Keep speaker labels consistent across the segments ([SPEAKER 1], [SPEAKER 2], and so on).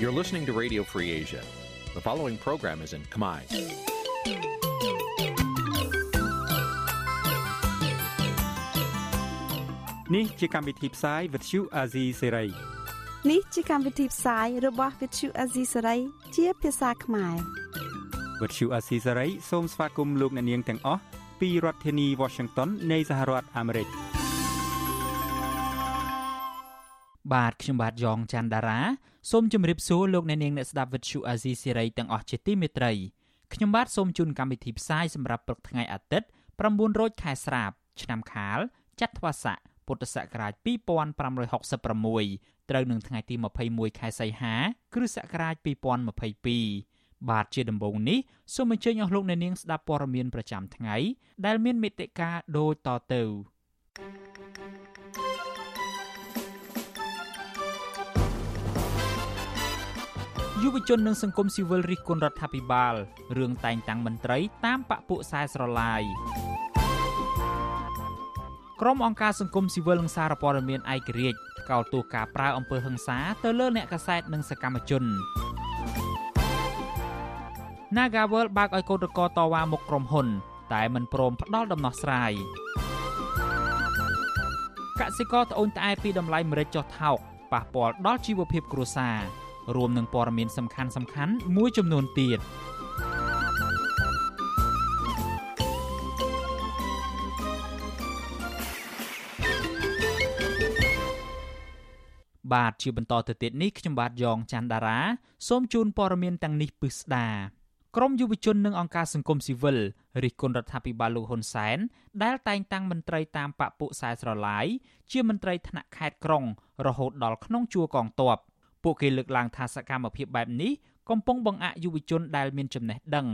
[SPEAKER 1] You're listening to Radio Free Asia. The following program is in Khmer.
[SPEAKER 2] នេះជាកម្មវិធីផ្សាយ Vuthu Azizi Serai
[SPEAKER 3] នេះជាកម្មវិធីផ្សាយរបស់ Vuthu Azizi Serai ជាភាសាខ្មែរ
[SPEAKER 2] Vuthu Azizi Serai សូមស្វាគមន៍លោកអ្នកនាងទាំងអស់ពីរដ្ឋធានី Washington នៃសហរដ្ឋអាមេរិក
[SPEAKER 4] បាទខ្ញុំបាទយ៉ងច័ន្ទដារា សូមជម្រាបសួរលោកអ្នកនាងអ្នកស្ដាប់ Vuthu Azizi Serai ទាំងអស់ជាទីមេត្រីខ្ញុំបាទសូមជូនកម្មវិធីផ្សាយសម្រាប់ព្រឹកថ្ងៃអាទិត្យ9រោចខែស្រាប ឆ្នាំខាលចត្វាស័កពុទ្ធសករាជ2566ត្រូវនឹងថ្ងៃទី21ខែសីហា គ្រិស្តសករាជ2022បាទជាដំបូងនេះសូមអញ្ជើញអស់លោកអ្នកនាងស្ដាប់ព័ត៌មានប្រចាំថ្ងៃដែលមានមេត្តាដូចតទៅ យុវជននិងសង្គមស៊ីវិលរិះគន់រដ្ឋាភិបាលរឿងតែងតាំងមន្ត្រីតាមបពុខ្សែស្រឡាយក្រុមអង្គការសង្គមស៊ីវិលនិងសារព័ត៌មានឯករាជ្យថ្កោលទោសការប្រើអំពើហិង្សាទៅលើអ្នកកាសែតនិងសកម្មជន Nagawal បើកឲ្យកោតក្រតវ៉ាមុខក្រុមហ៊ុន តែមិនព្រមផ្ដល់ដំណោះស្រាយកសិករត្អូញត្អែពីតម្លៃម្រេចចុះថោកប៉ះពាល់ដល់ជីវភាពគ្រួសារ រួមនឹងព័ត៌មានសំខាន់សំខាន់មួយចំនួនទៀតបាទជាបន្តទៅទៀតនេះខ្ញុំបាទយ៉ងច័ន្ទដារាសូមជូនព័ត៌មានទាំងនេះពិស្ដាក្រមយុវជននិងអង្គការសង្គមស៊ីវិលរិះគន់រដ្ឋាភិបាលលោកហ៊ុនសែនដែលតែងតាំងមន្ត្រីតាមបពុខ្សែស្រឡាយជាមន្ត្រីថ្នាក់ខេត្តក្រុងរហូតដល់ក្នុងជួរកងទ័ព ពួកគេលើកឡើងថាសកម្មភាពបែបនេះកំពុងបង្អាក់យុវជនដែលមានចំណេះដឹង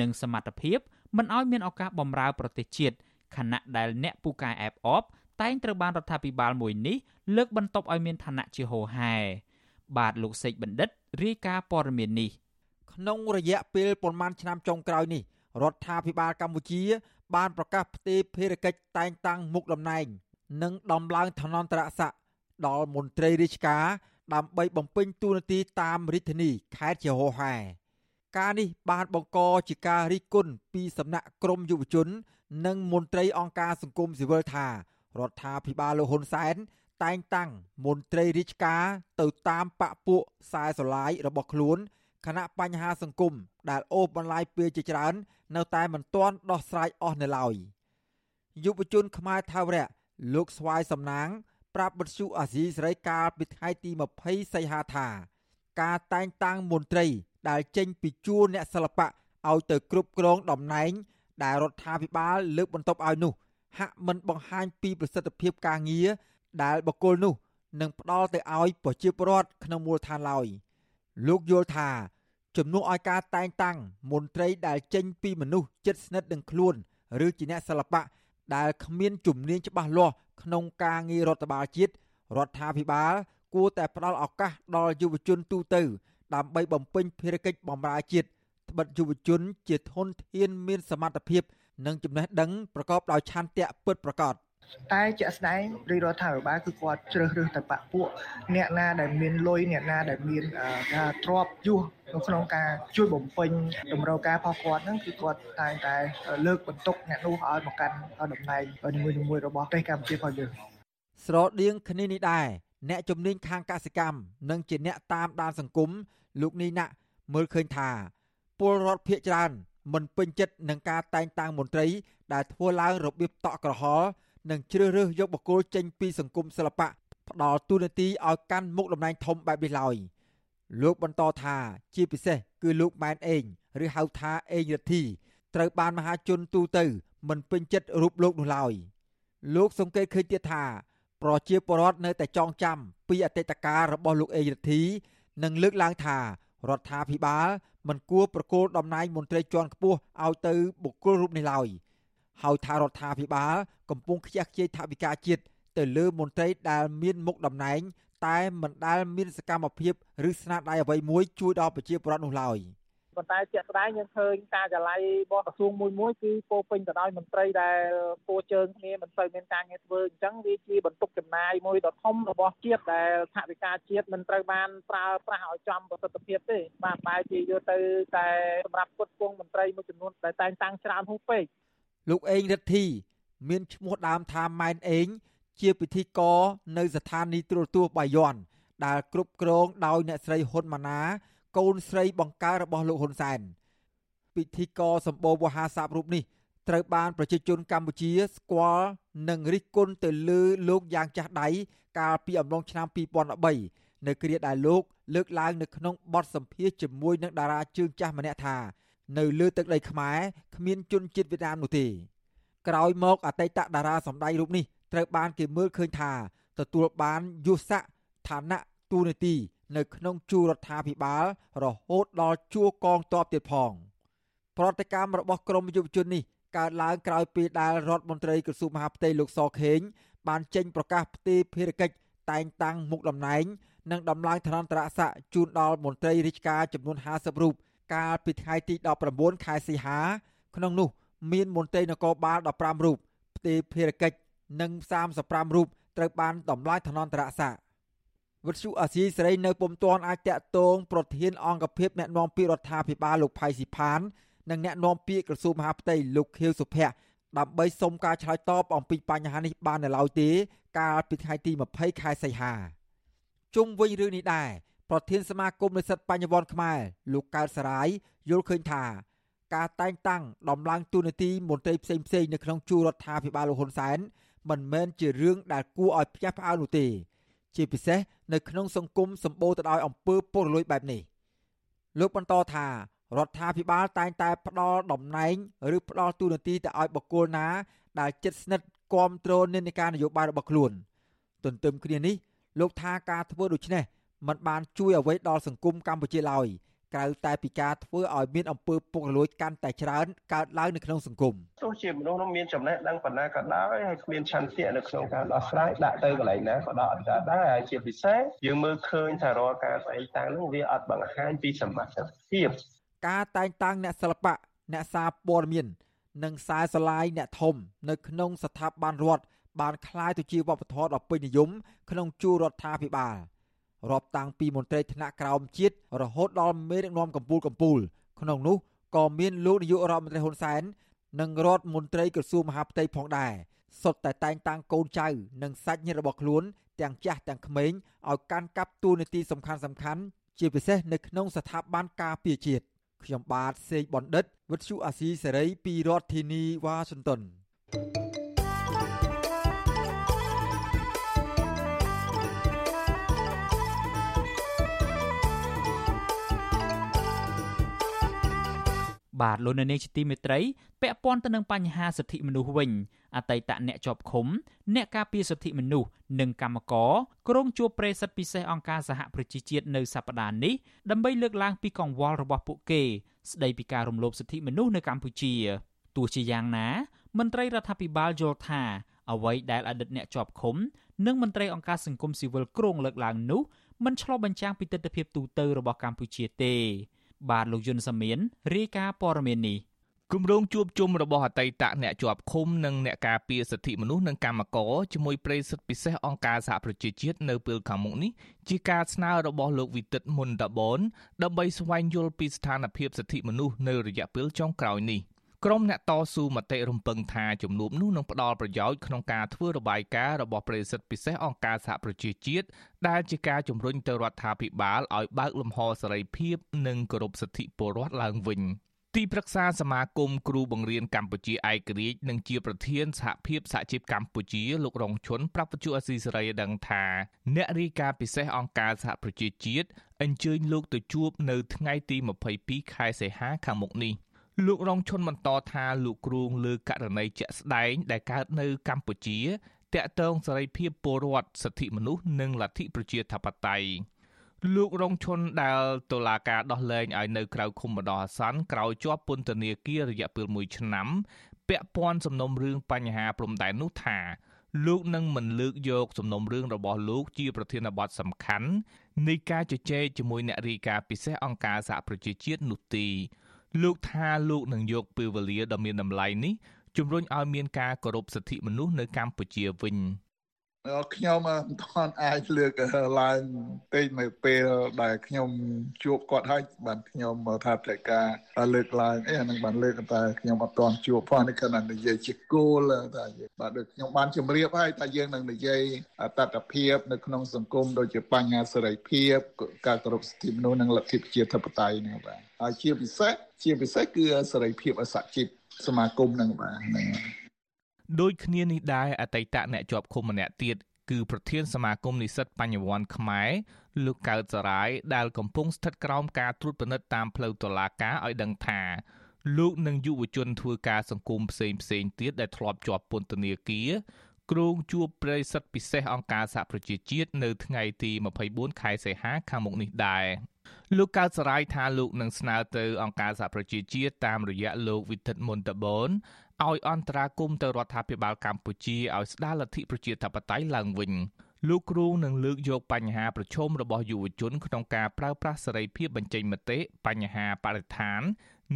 [SPEAKER 4] និងសមត្ថភាពមិនឲ្យមានឱកាសបម្រើប្រទេសជាតិខណៈដែលអ្នកពូកែអែបអបតែងត្រូវបានរដ្ឋាភិបាលមួយនេះលើកបន្ទប់ឲ្យមានឋានៈជាហូហែបាទលោកសេកបណ្ឌិតរាយការណ៍ព័ត៌មាននេះ
[SPEAKER 5] ក្នុងរយៈពេលប្រមាណឆ្នាំចុងក្រោយនេះរដ្ឋាភិបាលកម្ពុជា បានប្រកាសផ្ទេរភារកិច្ចតែងតាំងមុខតំណែង និងដំឡើងឋានន្តរស័ក្តិដល់មន្ត្រីរាជការ ដើម្បីបំពេញតួនាទីតាមរាជធានីខេត្តជាហោហែការនេះបានបង្កជាការរិះគន់ពីសំណាក់ក្រមយុវជន និងមន្ត្រីអង្គការសង្គមស៊ីវិលថារដ្ឋាភិបាលលោកហ៊ុនសែនតែងតាំងមន្ត្រីរាជការទៅតាមបពពួកខ្សែស្រឡាយរបស់ខ្លួនគណៈបញ្ហាសង្គមដែលអូសបន្លាយពេលជាច្រើន នៅតែមិនទាន់ដោះស្រាយអស់នៅឡើយយុវជនខ្មែរថាវរៈលោកស្វាយសំណាង ប្រាប់បទសុអាស៊ីសេរីកាលពីថ្ងៃទី20សីហាថា ការតែងតាំងមន្ត្រី ដែលចេញពីជួរអ្នកសិល្បៈឲ្យទៅគ្រប់គ្រងតំណែង ដែលរដ្ឋាភិបាលលើកបន្ទប់ឲ្យនោះ ហាក់មិនបង្ហាញពីប្រសិទ្ធភាពការងារដែលបកគលនោះនឹងផ្ដល់ទៅឲ្យប្រជាពលរដ្ឋក្នុងមូលដ្ឋានឡើយលោកយល់ថាជំនួសឲ្យការតែងតាំងមន្ត្រីដែលចេញពីមនុស្សចិត្តស្និទ្ធនឹងខ្លួន ឬជាអ្នកសិល្បៈ ដែលគ្មានជំនាញច្បាស់លាស់ក្នុងការងាររដ្ឋបាលជាតិរដ្ឋាភិបាល គួរតែផ្ដល់ឱកាសដល់យុវជនទូទៅ ដើម្បីបំពេញភារកិច្ចបម្រើជាតិត្បិតយុវជន ជាធនធានមានសមត្ថភាព និងចំណេះដឹងប្រកបដោយឆន្ទៈពិតប្រាកដ
[SPEAKER 6] តែជាក់ស្ដែងរាជរដ្ឋាភិបាលគឺគាត់ជ្រើសរើសតែបពពួកអ្នកណាដែលមានលុយអ្នកណាដែលមានការទ្របយុះនៅក្នុងការជួយបំពេញតម្រូវការរបស់គាត់ហ្នឹងគឺគាត់តែងតែលើកបន្ទុកអ្នកនោះឲ្យមកកាន់តំណែងនីមួយៗរបស់ប្រទេសកម្ពុជារបស់យើង
[SPEAKER 5] ស្រដៀងគ្នានេះដែរអ្នកជំនាញខាងកសិកម្មនិងជាអ្នកតាមដានសង្គមលោកនីណាក់មើលឃើញថាពលរដ្ឋភៀកច្រើនមិនពេញចិត្តនឹងការតែងតាំងមន្ត្រីដែលធ្វើឡើងរបៀបតក់ក្រហល់ និងជ្រើសរើសយកបុគ្គលចេញពីសង្គមសិល្បៈផ្ដល់ទូនាទីឲ្យកាន់មុខតំណែងធំបែបនេះឡើយលោកបន្តថាជាពិសេសគឺលោកម៉ែនអេងឬហៅថាអេងរទ្ធីត្រូវបានមហាជនទូទៅ មិនពេញចិត្តរូបលោកនោះឡើយលោកសង្កេតឃើញទៀតថា ប្រជាពលរដ្ឋនៅតែចងចាំពីអតីតកាលរបស់លោកអេងរទ្ធីនិងលើកឡើងថារដ្ឋាភិបាលមិនគួរប្រគល់តំណែងមន្ត្រីជាន់ខ្ពស់ឲ្យទៅបុគ្គលរូបនេះឡើយ ហើយថារដ្ឋាភិបាលកំពុងខ្ជះខ្ជាយថវិកាជាតិទៅលើមន្ត្រីដែលមានមុខតំណែង តែមិនដែលមានសកម្មភាពឬស្នាដៃអ្វីមួយជួយដល់ប្រជាពលរដ្ឋនោះឡើយ
[SPEAKER 7] ប៉ុន្តែជាក់ស្ដែងយើងឃើញការចល័យរបស់ក្រសួងមួយមួយគឺពោពេញទៅដោយមន្ត្រីដែលគួជើងគ្នាមិនសូវមានការងារធ្វើអញ្ចឹងវាជាបន្ទុកចំណាយមួយដ៏ធំរបស់ជាតិដែលថវិកាជាតិមិនត្រូវបានប្រើប្រាស់ឲ្យចំប្រសិទ្ធភាពទេបាទបែរជាយកទៅតែសម្រាប់គុតគង់មន្ត្រីមួយចំនួនដែលតែងតាំងច្រើនហួសពេក
[SPEAKER 5] លោកអេងរិទ្ធី មានឈ្មោះដើមថាម៉ែនអេង ជាពិធីករនៅស្ថានីយ៍ទូរទស្សន៍បាយ័នដែលគ្រប់គ្រងដោយអ្នកស្រីហ៊ុនម៉ាណា កូនស្រីបង្ការរបស់លោកហ៊ុនសែនពិធីករសម្បូរវោហារស័ព្ទរូបនេះត្រូវបានប្រជាជនកម្ពុជាស្គាល់និងរិះគន់ទៅលើលោកយ៉ាងចាស់ដៃកាលពីអំឡុងឆ្នាំ2013នៅគ្រាដែលលោកលើកឡើងនៅក្នុងបទសម្ភាសន៍ជាមួយនឹងតារាជើងចាស់ម្នាក់ថា នៅលើទឹកដីខ្មែរគ្មានជនជាតិវៀតណាមនោះទេក្រោយមកអតីតតារាសម្ដែងរូបនេះត្រូវបានគេមើលឃើញថាទទួលបានយុស័កឋានៈទូនាទី នៅក្នុងជួររដ្ឋាភិបាល រហូតដល់ជួរកងទ័ពទៀតផង ប្រតិកម្មរបស់ក្រមយុវជននេះកើតឡើងក្រោយពេលដែលរដ្ឋមន្ត្រីក្រសួងមហាផ្ទៃលោកសខេងបានចេញប្រកាសផ្ទេរភារកិច្ចតែងតាំងមុខតំណែង និងដំឡើងឋានន្តរស័ក្តិជូនដល់មន្ត្រីរាជការចំនួន50រូប កាលពីថ្ងៃទី19ខែសីហា ក្នុងនោះ មានមន្ត្រីនគរបាល15រូបផ្ទេរភារកិច្ចនិង35រូបត្រូវបានដំឡើងឋានន្តរស័ក្តិវិទ្យុអាស៊ីសេរីនៅពុំទាន់អាចតាក់ទងប្រធានអង្គភិបអ្នកណែនាំពាក្យរដ្ឋាភិបាលលោកផៃស៊ីផាន និងអ្នកណែនាំពាក្យក្រសួងមហាផ្ទៃលោកខៀវសុភ័ក្រដើម្បីសុំការឆ្លើយតបអំពីបញ្ហានេះបាននៅឡើយទេ កាលពីថ្ងៃទី20ខែសីហាជុំវិញរឿងនេះដែរ ប្រធានសមាគមនិស្សិតបញ្ញវន្តខ្មែរលោកកើតសរាយយល់ឃើញថាការតែងតាំងដំឡើងទូនាទីមន្ត្រីផ្សេងផ្សេងនៅក្នុងជួររដ្ឋាភិបាលលោកហ៊ុនសែនមិនមែនជារឿងដែលគួរឲ្យផ្ទះផ្អើលនោះទេ ជាពិសេសនៅក្នុងសង្គមសម្បូរទៅដោយអំពើពុករលួយបែបនេះលោកបន្តថារដ្ឋាភិបាលតែងតែផ្ដល់តំណែងឬផ្ដល់ទូនាទីទៅឲ្យបុគ្គលណាដែលជិតស្និទ្ធគ្រប់គ្រងនិន្នាការនយោបាយរបស់ខ្លួន ទន្ទឹមគ្នានេះលោកថាការធ្វើដូច្នេះ มันបានជួយអ្វីដល់សង្គមកម្ពុជាឡើយក្រៅតែពីការធ្វើឲ្យមានអំពើពុករលួយកាន់តែច្រើនកើតឡើងនៅក្នុងសង្គម
[SPEAKER 8] ទោះជាមនុស្សនោះមានចំណេះដឹងប៉ុណ្ណាក៏ដោយហើយគ្មានឆន្ទៈនៅក្នុងការដោះស្រាយដាក់ទៅកន្លែងណាក៏ដោះអត់កើតដែរហើយជាពិសេសយើងមើលឃើញថារាល់ការស្អីតាំងនោះវាអត់បង្ហាញពីសមត្ថភាព
[SPEAKER 5] ការតែងតាំងអ្នកសិល្បៈអ្នកសារព័ត៌មាននិងខ្សែស្រឡាយអ្នកធំនៅក្នុងស្ថាប័នរដ្ឋបានคล้ายទៅជាវប្បធម៌ដ៏ពេញនិយមក្នុងជួររដ្ឋាភិបាល រាប់តាំងពីមន្ត្រីថ្នាក់ក្រោមជាតិរហូតដល់មេដឹកនាំកម្ពុជាកម្ពុជាក្នុងនោះក៏មានលោកនាយករដ្ឋមន្ត្រីហ៊ុនសែននិងរដ្ឋមន្ត្រីក្រសួងមហាផ្ទៃផងដែរសុទ្ធតែតែងតាំងកូនចៅនិងសាច់ញាតិរបស់ខ្លួន ទាំងចាស់ទាំងក្មេងឲ្យកាន់កាប់តួនាទីសំខាន់សំខាន់ជាពិសេសនៅក្នុងស្ថាប័នការពារជាតិខ្ញុំបាទសេកបណ្ឌិតវិទ្យុអាស៊ីសេរីពីរដ្ឋធានីវ៉ាស៊ីនតោន
[SPEAKER 4] បាទលោកនៅនាងជាទីមេត្រីពាក់ព័ន្ធទៅនឹងបញ្ហាសិទ្ធិមនុស្សវិញអតីតអ្នកជាប់ឃុំ អ្នកការពារសិទ្ធិមនុស្សនិងកម្មករក្រុងជួបប្រិយសិទ្ធិពិសេសអង្គការសហប្រជាជាតិនៅសប្តាហ៍នេះដើម្បីលើកឡើងពីកង្វល់របស់ពួកគេ ស្ដីពីការរំលោភសិទ្ធិមនុស្សនៅកម្ពុជាទោះជាយ៉ាងណា មន្ត្រីរដ្ឋាភិបាលយល់ថាអ្វីដែលអតីតអ្នកជាប់ឃុំ និងមន្ត្រីអង្គការសង្គមស៊ីវិលក្រុងលើកឡើងនោះមិនឆ្លុះបញ្ចាំងពីទស្សនវិជ្ជាទូទៅរបស់កម្ពុជាទេ បាទលោកយុនសាមៀនរាយការណ៍ព័ត៌មាននេះ
[SPEAKER 9] គម្រោងជួបជុំរបស់អតីតអ្នកជាប់ឃុំនិងអ្នកការពារសិទ្ធិមនុស្សនិងកម្មករជាមួយប្រិយសិទ្ធិពិសេសអង្គការសហប្រជាជាតិនៅពេលខាងមុខនេះជាការស្នើរបស់លោកវិទិតមុនតាបនដើម្បីស្វែងយល់ពីស្ថានភាពសិទ្ធិមនុស្សនៅរយៈពេលចុងក្រោយនេះ ក្រុមអ្នកតស៊ូមតិរំពឹងថាជំនួបនោះនឹងផ្ដល់ប្រយោជន៍ក្នុងការធ្វើរបាយការណ៍របស់ប្រិយសិទ្ធិពិសេសអង្គការសហប្រជាជាតិដែលជាការជំរុញទៅរដ្ឋាភិបាលឲ្យបើកលំហសេរីភាពនិងគោរពសិទ្ធិពលរដ្ឋឡើងវិញទីប្រឹក្សាសមាគមគ្រូបង្រៀនកម្ពុជាឯករាជ្យនិងជាប្រធានសហភាពសហជីពកម្ពុជាលោករងឈុនប្រាប់វិទ្យុអស៊ីសេរីដឹងថាអ្នករាយការណ៍ពិសេសអង្គការសហប្រជាជាតិអញ្ជើញលោកទៅជួបនៅថ្ងៃទី22ខែសីហាខាងមុខនេះ លោករងឈុនបន្តថាលោកគ្រូងលើករណីជាក់ស្ដែងដែលកើតនៅកម្ពុជាតាក់ទងសេរីភាពពលរដ្ឋសិទ្ធិមនុស្សនិងលទ្ធិប្រជាធិបតេយ្យលោករងឈុនដែលតុលាការដោះលែងឲ្យនៅក្រៅឃុំបណ្ដោះអាសន្នក្រោយជាប់ពន្ធនាគាររយៈពេល1ឆ្នាំពាក់ព័ន្ធសំណុំរឿងបញ្ហាព្រំដែននោះថាលោកនឹងមិនលើកយកសំណុំរឿងរបស់លោកជាប្រធានបទសំខាន់នៃការជជែកជាមួយអ្នករាយការណ៍ពិសេសអង្គការសហប្រជាជាតិនោះទេ លោកថាលោកនឹងយកពេលវេលាដ៏មានតម្លៃនេះជំរុញឲ្យមានការគោរពសិទ្ធិមនុស្សនៅកម្ពុជាវិញ។
[SPEAKER 10] ខ្ញុំមិនទាន់អាចលើកឡើងពេកនៅពេលដែលខ្ញុំជួបគាត់ហើយបានខ្ញុំថាតែការលើកឡើងអីអានឹងបានលើកតែខ្ញុំអត់ទាន់ជួបផងនេះគឺនិយាយជាគោលថាបាទដូចខ្ញុំបានជម្រាបហើយថាយើងនឹងនិយាយអតតភាពនៅក្នុងសង្គមដូចជាបញ្ហាសេរីភាពការគោរពសិទ្ធិមនុស្សនិងលទ្ធិប្រជាធិបតេយ្យនេះបាទហើយជាពិសេសជាពិសេសគឺសេរីភាពអសជីពសមាគមនឹងបាទហ្នឹង
[SPEAKER 9] ដូចគ្នានេះដែរអតីតអ្នកជាប់ឃុំម្នាក់ទៀតគឺប្រធានសមាគមនិស្សិតបញ្ញវន្តខ្មែរលោកកើតសរាយដែលកំពុងស្ថិតក្រោមការត្រួតពិនិត្យតាមផ្លូវតុលាការឲ្យដឹងថាលោកនិងយុវជនធ្វើការសង្គមផ្សេងផ្សេងទៀតដែលធ្លាប់ជាប់ពន្ធនាគារគ្រងជួបប្រិយសិទ្ធពិសេសអង្គការសហប្រជាជាតិនៅថ្ងៃទី24ខែសីហាខាងមុខនេះដែរលោកកើតសរាយថាលោកនឹងស្នើទៅអង្គការសហប្រជាជាតិតាមរយៈលោកវិទិតមុនតបន ឲ្យអន្តរាគមទៅរដ្ឋាភិបាលកម្ពុជាឲ្យស្ដារលទ្ធិប្រជាធិបតេយ្យឡើងវិញលោកគ្រូនឹងលើកយកបញ្ហាប្រឈមរបស់យុវជនក្នុងការប្រើប្រាស់សេរីភាពបញ្ចេញមតិបញ្ហាបរិស្ថាន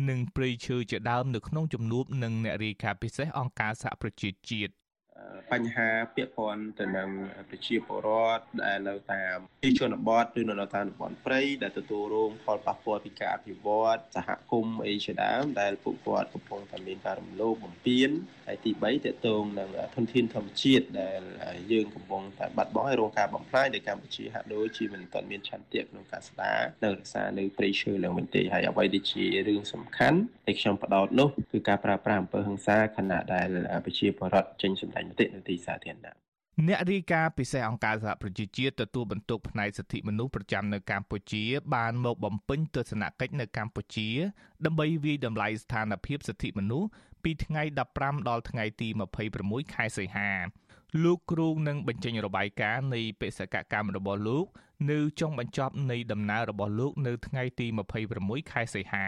[SPEAKER 9] និងព្រៃឈើជាដើមនៅក្នុងជំនួបនឹងអ្នករាយការណ៍ពិសេសអង្គការសហប្រជាជាតិ
[SPEAKER 8] បញ្ហាពាក់ព័ន្ធទៅនឹងប្រជាពលរដ្ឋដែលនៅតាមទីជនបទឬនៅតាមតំបន់ព្រៃដែលទទួលរងផលប៉ះពាល់ពីការអភិវឌ្ឍសហគមន៍អីជាដើមដែលពួកគាត់កំពុងតែមានការរំលោភបំពានហើយទី3តកតងនឹងធនធានធម្មជាតិដែលយើងកំពុងតែបាត់បង់ហើយរងការបំផ្លាញដោយកម្ពុជាហាក់ដូចជាមិនទាន់មានឆន្ទៈក្នុងការស្ដារនៅរក្សានៅព្រៃឈើឡើងវិញទេហើយអ្វីដែលជារឿងសំខាន់ដែលខ្ញុំបដោតនោះគឺការប្រើប្រាស់អំពើហិង្សាខណៈដែលប្រជាពលរដ្ឋចេញសម្ដែងមតិនៅទីសាធារណៈ
[SPEAKER 9] អ្នករាយការណ៍ពិសេសអង្គការសហប្រជាជាតិទទួលបន្ទុកផ្នែកសិទ្ធិមនុស្សប្រចាំនៅកម្ពុជា បានមកបំពេញទស្សនកិច្ចនៅកម្ពុជា ដើម្បីវិយតម្លៃស្ថានភាពសិទ្ធិមនុស្សពីថ្ងៃ15ដល់ថ្ងៃទី26ខែសីហាលោកគ្រូនឹងបញ្ចេញរបាយការណ៍នៃបេសកកម្មរបស់លោក នៅចុងបញ្ចប់នៃដំណើររបស់លោក នៅថ្ងៃទី26ខែសីហា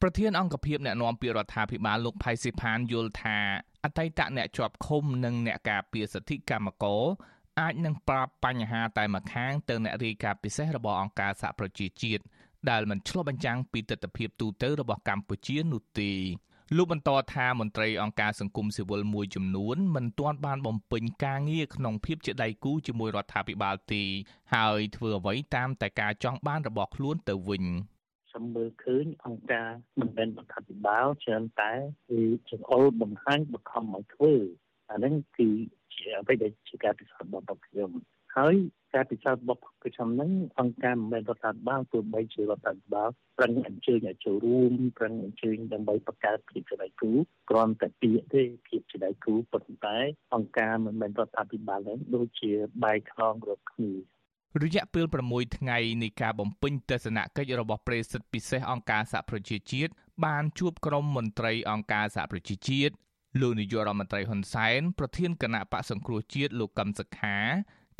[SPEAKER 9] ប្រធានអង្គភិបអ្នកណែនាំពាក្យរដ្ឋាភិបាលលោកផៃស៊ីផានយល់ថា អតីតអ្នកជាប់ឃុំនិងអ្នកការពារសិទ្ធិកម្មករអាចនឹងប្រាប់បញ្ហាតែម្ខាងទៅអ្នករាយការណ៍ពិសេសរបស់អង្គការសហប្រជាជាតិដែលមិនឆ្លុះបញ្ចាំងពីទស្សនវិជ្ជាទូទៅរបស់កម្ពុជានោះទេលោកបន្តថាមន្ត្រីអង្គការសង្គមស៊ីវិលមួយចំនួនមិនទាន់បានបំពេញការងារក្នុងភាពជាដៃគូជាមួយរដ្ឋាភិបាលទេហើយធ្វើអ្វីតាមតែការចង់បានរបស់ខ្លួនទៅវិញ
[SPEAKER 11] ខ្ញុំមើលឃើញអង្គការមិនមែនរដ្ឋាភិបាលច្រើនតែគឺចង្អុលបង្ហាញបង្ខំឲ្យធ្វើអាហ្នឹងគឺជាអ្វីដែលជាការពិសោធន៍របស់ខ្ញុំហើយការពិសោធន៍របស់ខ្ញុំហ្នឹងអង្គការមិនមែនរដ្ឋាភិបាលទោះបីជារដ្ឋាភិបាលប្រឹងអញ្ជើញឲ្យចូលរួមប្រឹងអញ្ជើញដើម្បីបង្កើតភាពជាដៃគូគ្រាន់តែពាក្យទេភាពជាដៃគូប៉ុន្តែអង្គការមិនមែនរដ្ឋាភិបាលហ្នឹងដូចជាបែកខ្នងរកគ្នា
[SPEAKER 9] រយៈពេល6ថ្ងៃនៃការបំពេញទស្សនកិច្ចរបស់ប្រេសិតពិសេសអង្គការសហប្រជាជាតិបានជួបក្រុមមន្ត្រីអង្គការសហប្រជាជាតិលោកនាយករដ្ឋមន្ត្រីហ៊ុនសែនប្រធានគណៈបកសង្គ្រោះជាតិលោកកឹមសុខា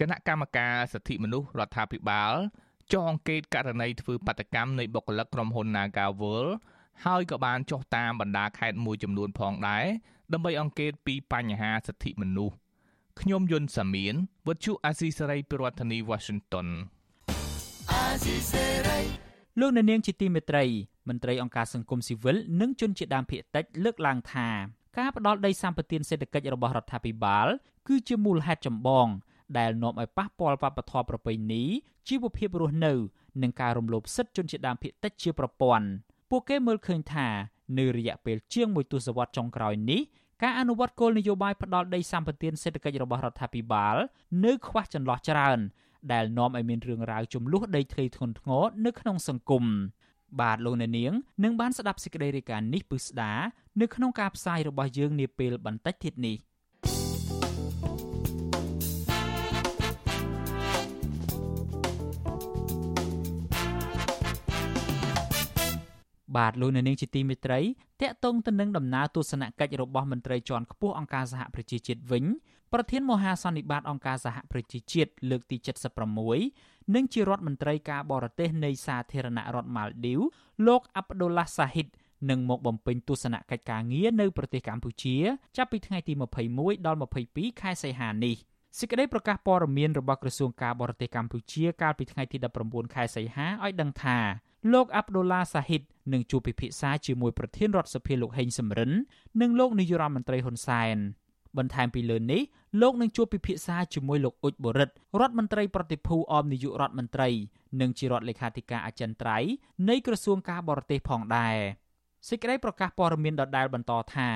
[SPEAKER 9] គណៈកម្មការសិទ្ធិមនុស្សរដ្ឋាភិបាលចុះអង្កេតករណីធ្វើបាតកម្មនៃបុគ្គលិកក្រុមហ៊ុន Nagawal ហើយក៏បានចុះតាមបណ្ដាខេត្តមួយចំនួនផងដែរដើម្បីអង្កេតពីបញ្ហាសិទ្ធិមនុស្ស ខ្ញុំយុនសាមៀនវុទ្ធុអាស៊ីសេរីពីរដ្ឋធានី Washington អាស៊ី
[SPEAKER 4] សេរីលោកអ្នកនាងជាទីមេត្រីមន្ត្រីអង្គការសង្គមស៊ីវិលនិងជនជាដើមភាគតិចលើកឡើងថាការផ្ដាល់ដីសម្បត្តិសេដ្ឋកិច្ចរបស់រដ្ឋាភិបាល គឺជាមូលហេតុចម្បង ដែលនាំឲ្យប៉ះពាល់វប្បធម៌ប្រពៃណីជីវភាពរស់នៅ និងការរំលោភសិទ្ធិជនជាតិដើមភាគតិចជាប្រព័ន្ធពួកគេមើលឃើញថានៅរយៈពេលជាងមួយទសវត្សរ៍ចុងក្រោយនេះ ការអនុវត្តគោលនយោបាយផ្ដាល់ដីសម្បត្តិសេដ្ឋកិច្ចរបស់រដ្ឋាភិបាលនៅខ្វះចន្លោះច្រើន ដែលនាំឲ្យមានរឿងរ៉ាវចំនួនដីធ្លីធ្ងន់ធ្ងរនៅក្នុងសង្គមបាទលោកអ្នកនាងនឹងបានស្ដាប់សេចក្តីរាយការណ៍នេះពឹស្ដានៅក្នុងការផ្សាយរបស់យើងនាពេលបន្តិចទៀតនេះបាទលោកនៅនាងជាទីមេត្រី តកតងទៅនឹងដំណើរទស្សនកិច្ចរបស់មន្ត្រីជាន់ខ្ពស់អង្គការសហប្រជាជាតិវិញប្រធានមហាសន្និបាតអង្គការសហប្រជាជាតិលើកទី76និងជារដ្ឋមន្ត្រីការបរទេសនៃសាធារណរដ្ឋម៉ាល់ឌីវលោកអាប់ឌុលឡាសាហ៊ីតនឹងមកបំពេញទស្សនកិច្ចការងារនៅប្រទេសកម្ពុជា ចាប់ពីថ្ងៃទី21ដល់22ខែសីហានេះសេចក្តីប្រកាសព័ត៌មានរបស់ក្រសួងការបរទេសកម្ពុជាកាលពីថ្ងៃទី19ខែសីហាឲ្យដឹងថា លោកអាប់ឌុលឡាសាហ៊ីតនឹងជួបពិភាក្សាជាមួយប្រធានរដ្ឋសភាលោកហេងសំរិននិងលោកនាយរដ្ឋមន្ត្រីហ៊ុនសែនបន្ថែមពីលើនេះលោកនឹងជួបពិភាក្សាជាមួយលោកអ៊ុចបូរិតរដ្ឋមន្ត្រីប្រតិភូអមនាយករដ្ឋមន្ត្រី និងជារដ្ឋលេខាធិការអចិន្ត្រៃយ៍នៃក្រសួងការបរទេសផងដែរសេចក្តីប្រកាសព័ត៌មានដដែលបន្តថា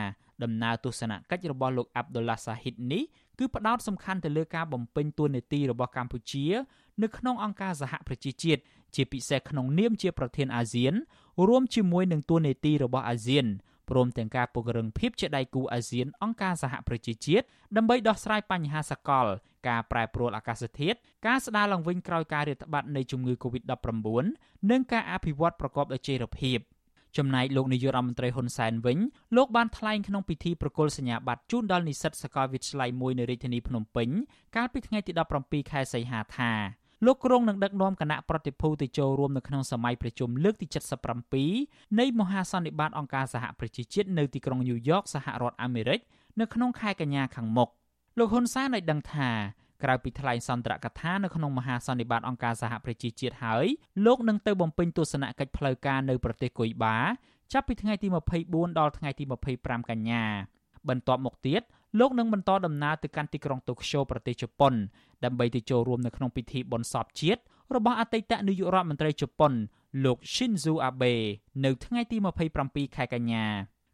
[SPEAKER 4] ដំណើរទស្សនកិច្ចរបស់លោកអាប់ឌុលឡាសាហ៊ីតនេះ គឺផ្ដោតសំខាន់ទៅលើការបំពេញតួនាទីរបស់កម្ពុជា នៅក្នុងអង្គការសហប្រជាជាតិជាពិសេសក្នុងនាមជាប្រធានអាស៊ាន រួមជាមួយនឹងតួនាទីរបស់អាស៊ានព្រមទាំងការពង្រឹងភាពជាដៃគូអាស៊ានអង្គការសហប្រជាជាតិដើម្បីដោះស្រាយបញ្ហាសកល ការប្រែប្រួលអាកាសធាតុការស្ដារឡើងវិញក្រោយការរាតត្បាតនៃជំងឺ Covid-19 និងការអភិវឌ្ឍប្រកបដោយចីរភាព ចំណែកលោកនាយករដ្ឋមន្ត្រីហ៊ុនសែនវិញលោកបានថ្លែងក្នុងពិធីប្រគល់សញ្ញាបត្រជូនដល់និស្សិតសាកលវិទ្យាល័យមួយនៅរាជធានីភ្នំពេញកាលពីថ្ងៃទី17ខែសីហាថាលោកគ្រងនឹងដឹកនាំគណៈប្រតិភូទៅចូលរួមនៅក្នុងសម័យប្រជុំលើកទី77នៃមហាសន្និបាតអង្គការសហប្រជាជាតិនៅទីក្រុងញូវយ៉កសហរដ្ឋអាមេរិកនៅក្នុងខែកញ្ញាខាងមុខលោកហ៊ុនសែនបានដឹងថា ក្រៅពីថ្លែងសន្ទរកថានៅក្នុងមហាសន្និបាតអង្គការសហប្រជាជាតិហើយលោកនឹងទៅបំពេញទស្សនកិច្ចផ្លូវការនៅប្រទេសកុយបាចាប់ពីថ្ងៃទី24ដល់ថ្ងៃទី25កញ្ញាបន្ទាប់មកទៀតលោកនឹងបន្តដំណើរទៅកាន់ទីក្រុងតូក្យូប្រទេសជប៉ុនដើម្បីទៅចូលរួមនៅក្នុងពិធីបុណ្យសពជាតិរបស់អតីតនាយករដ្ឋមន្ត្រីជប៉ុនលោក Shinzo Abe នៅថ្ងៃទី27ខែកញ្ញា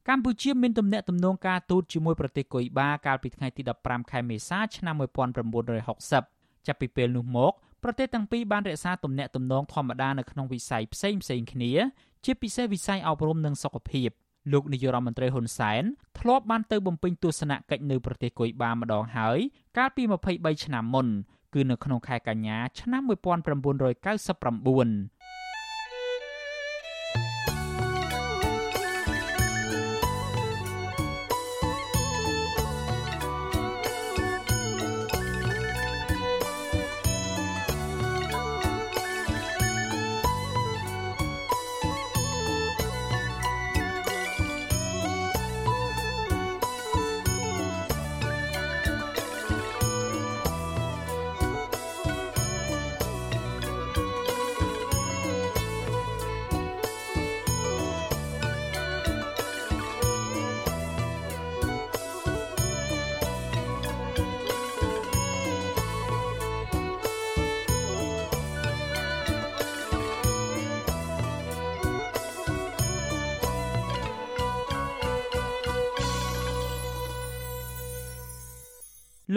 [SPEAKER 4] កម្ពុជាមានទំនាក់ទំនងការទូតជាមួយប្រទេសកុយបាកាលពីថ្ងៃទី15ខែមេសាឆ្នាំ1960ចាប់ពីពេលនោះមកប្រទេសទាំងពីរបានរក្សាទំនាក់ទំនងធម្មតានៅក្នុងវិស័យផ្សេងផ្សេងគ្នា ជាពិសេសវិស័យអប់រំនិងសុខភាពលោកនាយរដ្ឋមន្ត្រីហ៊ុនសែនធ្លាប់បានទៅបំពេញទស្សនកិច្ចនៅប្រទេសកុយបាម្ដងហើយកាលពី23ឆ្នាំមុនគឺនៅក្នុងខែកញ្ញាឆ្នាំ1999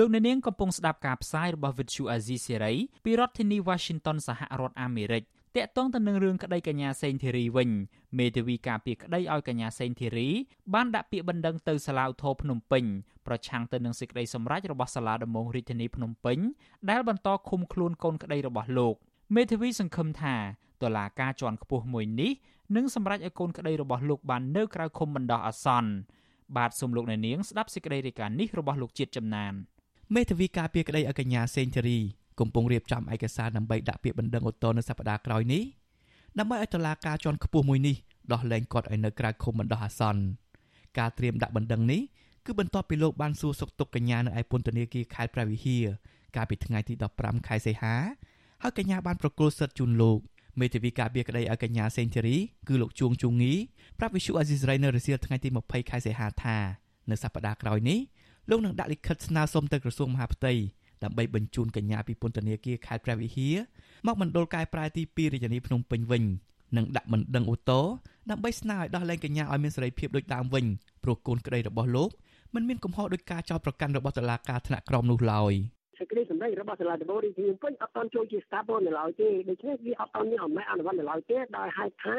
[SPEAKER 4] លោកអ្នកនាងកំពុងស្ដាប់ការផ្សាយរបស់ Vuthu Azizi Serai ពីរដ្ឋធានី Washington សហរដ្ឋអាមេរិកតាក់ទងទៅនឹងរឿងក្តីកញ្ញាសេងធីរីវិញមេធាវីការពារក្តីឲ្យកញ្ញាសេងធីរីបានដាក់ពាក្យបណ្ដឹងទៅសាលាឧទ្ធរភ្នំពេញប្រឆាំងទៅនឹងសេចក្តីសម្រេចរបស់សាលាដំបងរាជធានីភ្នំពេញដែលបន្តឃុំខ្លួនកូនក្តីរបស់លោកមេធាវីសង្ឃឹមថាតុលាការជាន់ខ្ពស់មួយនេះនឹងសម្រេចឲ្យកូនក្តីរបស់លោកបាននៅក្រៅឃុំបណ្ដោះអាសន្នបាទសូមលោកអ្នកនាងស្ដាប់សេចក្តីរាយការណ៍នេះរបស់លោកជាតិចំណាន។
[SPEAKER 12] មេធាវីការពារក្តីឲ្យកញ្ញាសេងធារីកំពុងរៀបចំឯកសារដើម្បីដាក់ពាក្យបណ្ដឹងឧទ្ធរណ៍នៅសប្តាហ៍ក្រោយនេះដើម្បីឲ្យតុលាការជាន់ខ្ពស់មួយនេះដោះលែងគាត់ឲ្យនៅក្រៅឃុំបណ្ដោះអាសន្នការត្រៀមដាក់បណ្ដឹងនេះគឺបន្ទាប់ពីលោកបានសួរសុខទុក្ខកញ្ញានៅឯពន្ធនាគារខេត្តព្រះវិហារកាលពីថ្ងៃទី15ខែសីហាហើយកញ្ញាបានប្រគល់សិទ្ធិជូនលោកមេធាវីការពារក្តីឲ្យកញ្ញាសេងធីរីគឺលោកជួងជូងីប្រាប់វិសុអាស៊ីសេរីនៅរសៀលថ្ងៃទី20ខែសីហាថានៅសប្តាហ៍ក្រោយនេះ លោកនឹងដាក់លិខិតស្នើសុំទៅក្រសួងមហាផ្ទៃដើម្បីបញ្ជូនកញ្ញាពីពន្ធនាគារខេត្តព្រះវិហារមកមណ្ឌលកែប្រែទី2រាជធានីភ្នំពេញវិញនិងដាក់បណ្ដឹងឧទ្ធរដើម្បីស្នើឲ្យដោះលែងកញ្ញាឲ្យមានសេរីភាពដូចដើមវិញព្រោះកូនក្តីរបស់លោកមិនមានកំហុសដោយការចោទប្រកាន់របស់តុលាការថ្នាក់ក្រោមនោះឡើយ
[SPEAKER 13] សេចក្តីសម្ដែងរបស់សាលាដំបូងរាជធានីភ្នំពេញអត់តន់ចូលជាស្ថាប័ននៅឡើយទេដូច្នេះវាអត់តន់មានអំណាចអនុវត្តនៅឡើយទេដោយហេតុថា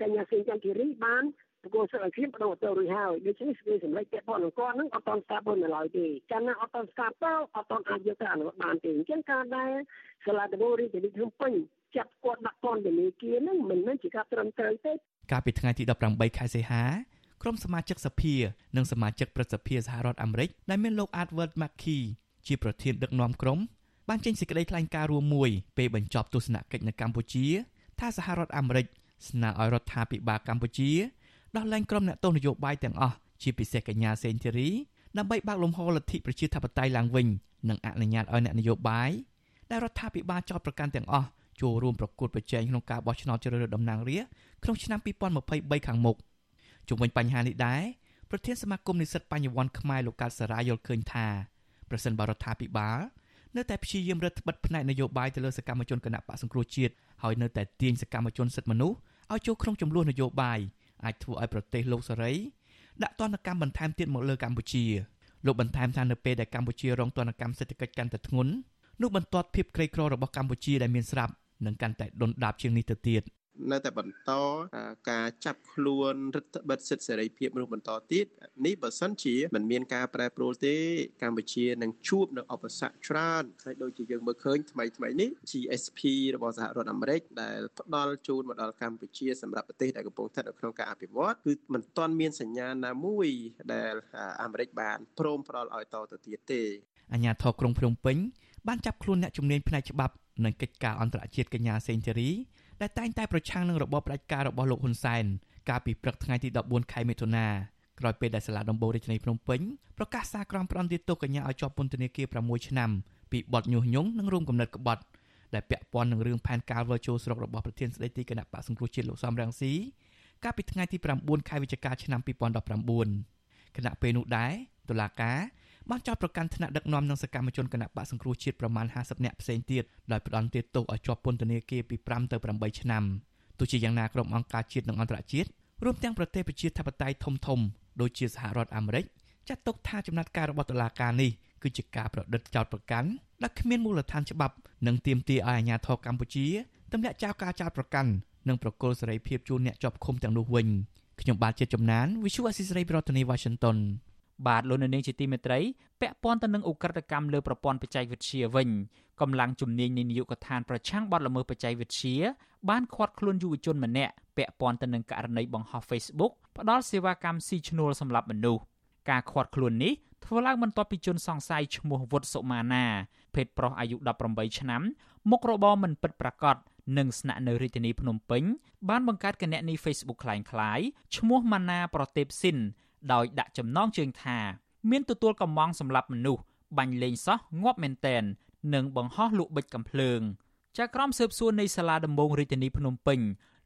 [SPEAKER 13] កញ្ញាសេងចន្ទគិរីបាន ប្រគល់សិទ្ធិឲ្យខ្ញុំបដូរទៅរួចហើយដូច្នេះសេចក្តីសម្រេចពាក់ព័ន្ធនឹងគាត់នឹងអត់តន់ស្ថាប័ននៅឡើយទេកាលណាអត់តន់ស្ថាប័នអត់តន់អាចយកទៅអនុវត្តបានទេអញ្ចឹងការដែលសាលាដំបូងរាជធានីភ្នំពេញចាប់គាត់ដាក់ពន្ធនាគារនឹងមិនមែនជាការត្រឹមត្រូវទេ
[SPEAKER 12] កាលពីថ្ងៃទី18ខែសីហាក្រុមសមាជិកសភានិងសមាជិកព្រឹទ្ធសភាសហរដ្ឋអាមេរិកដែលមានលោក Edward Mackey ជាប្រធានដឹកនាំក្រុមបានចេញសេចក្តីថ្លែងការណ៍រួមមួយពេលបញ្ចប់ទស្សនកិច្ចនៅកម្ពុជា ថាសហរដ្ឋអាមេរិកស្នើឲ្យរដ្ឋាភិបាលកម្ពុជា ដោះលែងក្រុមអ្នកទោសនយោបាយទាំងអស់ជាពិសេសកញ្ញាសេនធីរីដើម្បីបើកលំហលទ្ធិប្រជាធិបតេយ្យឡើងវិញនិងអនុញ្ញាតឲ្យអ្នកនយោបាយដែលរដ្ឋាភិបាលចោទប្រកាន់ទាំងអស់ចូលរួមប្រកួតប្រជែងក្នុងការបោះឆ្នោតជ្រើសរើសតំណាងរាស្ត្រក្នុងឆ្នាំ2023ខាងមុខជុំវិញបញ្ហានេះដែរប្រធានសមាគមនិស្សិតបញ្ញវន្តខ្មែរលោកកើតសារាយល់ឃើញថាប្រសិនបរដ្ឋាភិបាលនៅតែព្យាយាមរឹតបន្តឹងផ្នែកនយោបាយទៅលើសកម្មជនគណៈបកសង្គ្រោះជាតិហើយនៅតែទាញសកម្មជនសិទ្ធិមនុស្សឲ្យចូលក្នុងចំនួននយោបាយ អាចធ្វើឲ្យប្រទេសលោកសេរីដាក់ទណ្ឌកម្មបន្ថែមទៀតមកលើកម្ពុជាលោកបន្ថែមថានៅពេលដែលកម្ពុជារងទណ្ឌកម្មសេដ្ឋកិច្ចកាន់តែធ្ងន់នោះបន្ទាត់ភាពក្រីក្ររបស់កម្ពុជាដែលមានស្រាប់នឹងកាន់តែដុនដាបជាងនេះទៅទៀត
[SPEAKER 14] នៅតែបន្តការចាប់ខ្លួនរដ្ឋបិទសិទ្ធិសេរីភាពមនុស្សបន្តទៀតនេះបើសិនជាមិនមានការប្រែប្រួលទេកម្ពុជានឹងជួបនៅឧបសគ្គច្រើនហើយដូចជាយើងមើលឃើញថ្មីថ្មីនេះ GSP របស់សហរដ្ឋអាមេរិកដែលផ្ដល់ជូនមកដល់កម្ពុជាសម្រាប់ប្រទេសដែលកំពុងស្ថិតនៅក្នុងការអភិវឌ្ឍគឺមិនទាន់មានសញ្ញាណាមួយដែលអាមេរិកបានព្រមផ្ដល់ឲ្យតទៅទៀតទេ
[SPEAKER 12] អាញាធរក្រុងភ្នំពេញបានចាប់ខ្លួនអ្នកជំនាញផ្នែកច្បាប់និងកិច្ចការអន្តរជាតិកញ្ញាសេងធីរី ដែលតែងតែប្រឆាំងនឹងរបបផ្ដាច់ការរបស់លោកហ៊ុនសែនកាលពីព្រឹកថ្ងៃទី14ខែមិថុនាក្រោយពេលដែលសាលាដំបូងរាជធានីភ្នំពេញប្រកាសសារក្រមផ្ដន្ទាទោសកញ្ញាឲ្យជាប់ពន្ធនាគារ6ឆ្នាំពីបទញុះញង់និងរួមគំនិតក្បត់ដែលពាក់ព័ន្ធនឹងរឿងផែនការវិលចូលស្រុករបស់ប្រធានស្ដីទីគណៈបកសង្គ្រោះជាតិលោកសំរងស៊ីកាលពីថ្ងៃទី9ខែវិច្ឆិកាឆ្នាំ2019គណៈពេលនោះដែរតុលាការ បានចោទប្រកាន់ថ្នាក់ដឹកនាំនិងសកម្មជនគណៈបកសង្គ្រោះជាតិប្រមាណ50នាក់ផ្សេងទៀតដោយផ្ដន្ទាទោសឲ្យជាប់ពន្ធនាគារពី5ទៅ8ឆ្នាំទោះជាយ៉ាងណាក្រុមអង្គការជាតិនិងអន្តរជាតិរួមទាំងប្រទេសប្រជាធិបតេយ្យធំធំដូចជាសហរដ្ឋអាមេរិកចាត់ទុកថាចំណាត់ការរបស់តុលាការនេះគឺជាការប្រឌិតចោទប្រកាន់ដែលគ្មានមូលដ្ឋានច្បាប់និងទាមទារឲ្យអាជ្ញាធរកម្ពុជាទម្លាក់ចោលការចោទប្រកាន់និងប្រកល់សេរីភាពជូនអ្នកជាប់ឃុំទាំងនោះវិញខ្ញុំបាទជាចំណាន Visual Assisray ប្រធានាទី Washington
[SPEAKER 4] បាទលោកនាងជាទីមេត្រីពាក់ព័ន្ធទៅនឹងឧក្រិដ្ឋកម្មលើប្រព័ន្ធបច្ចេកវិទ្យាវិញកម្លាំងជំនាញនៃនាយកដ្ឋានប្រឆាំងបទល្មើសបច្ចេកវិទ្យាបានឃាត់ខ្លួនយុវជនម្នាក់ពាក់ព័ន្ធទៅនឹងករណីបង្ហោះ Facebook ផ្ដល់សេវាកម្មស៊ីឈ្នួលសម្រាប់មនុស្សការឃាត់ខ្លួននេះធ្វើឡើងបន្ទាប់ពីជនសង្ស័យឈ្មោះវុតសុមាណាភេទប្រុសអាយុ18ឆ្នាំមុខរបរមិនពិតប្រាកដនិងស្នាក់នៅរាជធានីភ្នំពេញបានបង្កើតគណនី Facebook คล้ายៗឈ្មោះម៉ាណាប្រទេពស៊ីន ដោយដាក់ចំណងជើងថា មានទទួលកំងសម្រាប់មនុស្សបាញ់លេងសោះងាប់មែនតែននិងបង្ហោះលក់បិចកំភ្លើងចៅក្រមស៊ើបសួរនៃសាលាដំបងរាជធានីភ្នំពេញ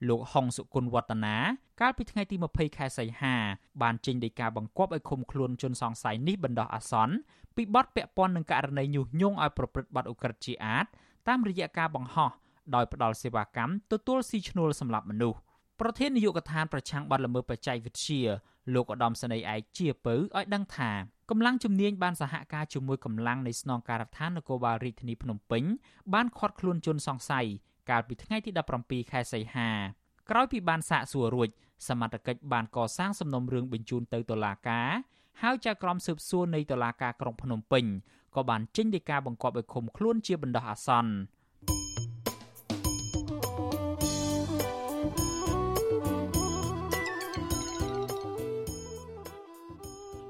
[SPEAKER 4] លោកហុងសុគន្ធវឌ្ឍនាកាលពីថ្ងៃទី20ខែសីហាបានចេញដីកាបង្គាប់ឲ្យឃុំខ្លួនជនសង្ស័យនេះបណ្ដោះអាសន្នពីបទពាក់ព័ន្ធនឹងករណីញុះញង់ឲ្យប្រព្រឹត្តបទឧក្រិដ្ឋជាអាតតាមរយៈការបង្ហោះដោយផ្ដាល់សេវាកម្មទទួលស៊ីឈ្នួលសម្រាប់មនុស្សប្រធាននាយកដ្ឋានប្រឆាំងបទល្មើសបច្ចេកវិទ្យា លោកឧត្តមសេនីយ៍ឯកជាពៅឲ្យដឹងថាកម្លាំងជំនាញបានសហការជាមួយកម្លាំងនៃស្នងការដ្ឋាននគរបាលរាជធានីភ្នំពេញបានឃាត់ខ្លួនជនសង្ស័យកាលពីថ្ងៃទី17ខែសីហាក្រោយពីបានសាកសួររួចសមត្ថកិច្ចបានកសាងសំណុំរឿងបញ្ជូនទៅតុលាការហើយចៅក្រមស៊ើបសួរនៃតុលាការក្រុងភ្នំពេញក៏បានចេញដីកាបង្គាប់ឲ្យឃុំខ្លួនជាបណ្ដោះអាសន្ន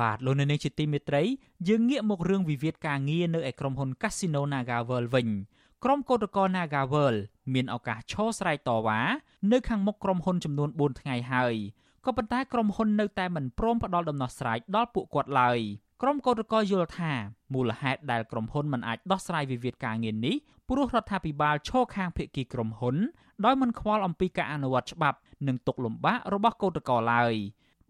[SPEAKER 4] បាទលោកនៅនាងជាទីមេត្រីយើងងាកមករឿងវិវាទការងារនៅឯក្រុមហ៊ុន Casino NagaWorld វិញក្រុមកោតក្រ NagaWorld មានឱកាសឈរស្រែកតវ៉ានៅខាងមុខក្រុមហ៊ុនចំនួន4ថ្ងៃហើយក៏ប៉ុន្តែក្រុមហ៊ុននៅតែមិនព្រមផ្ដល់ដំណោះស្រាយដល់ពួកគាត់ឡើយក្រុមកោតក្រយល់ថាមូលហេតុដែលក្រុមហ៊ុនមិនអាចដោះស្រាយវិវាទការងារនេះព្រោះរដ្ឋាភិបាលឈរខាងភាគីក្រុមហ៊ុនដោយមិនខ្វល់អំពីការអនុវត្តច្បាប់និងទុកលំបាករបស់កោតក្រឡើយ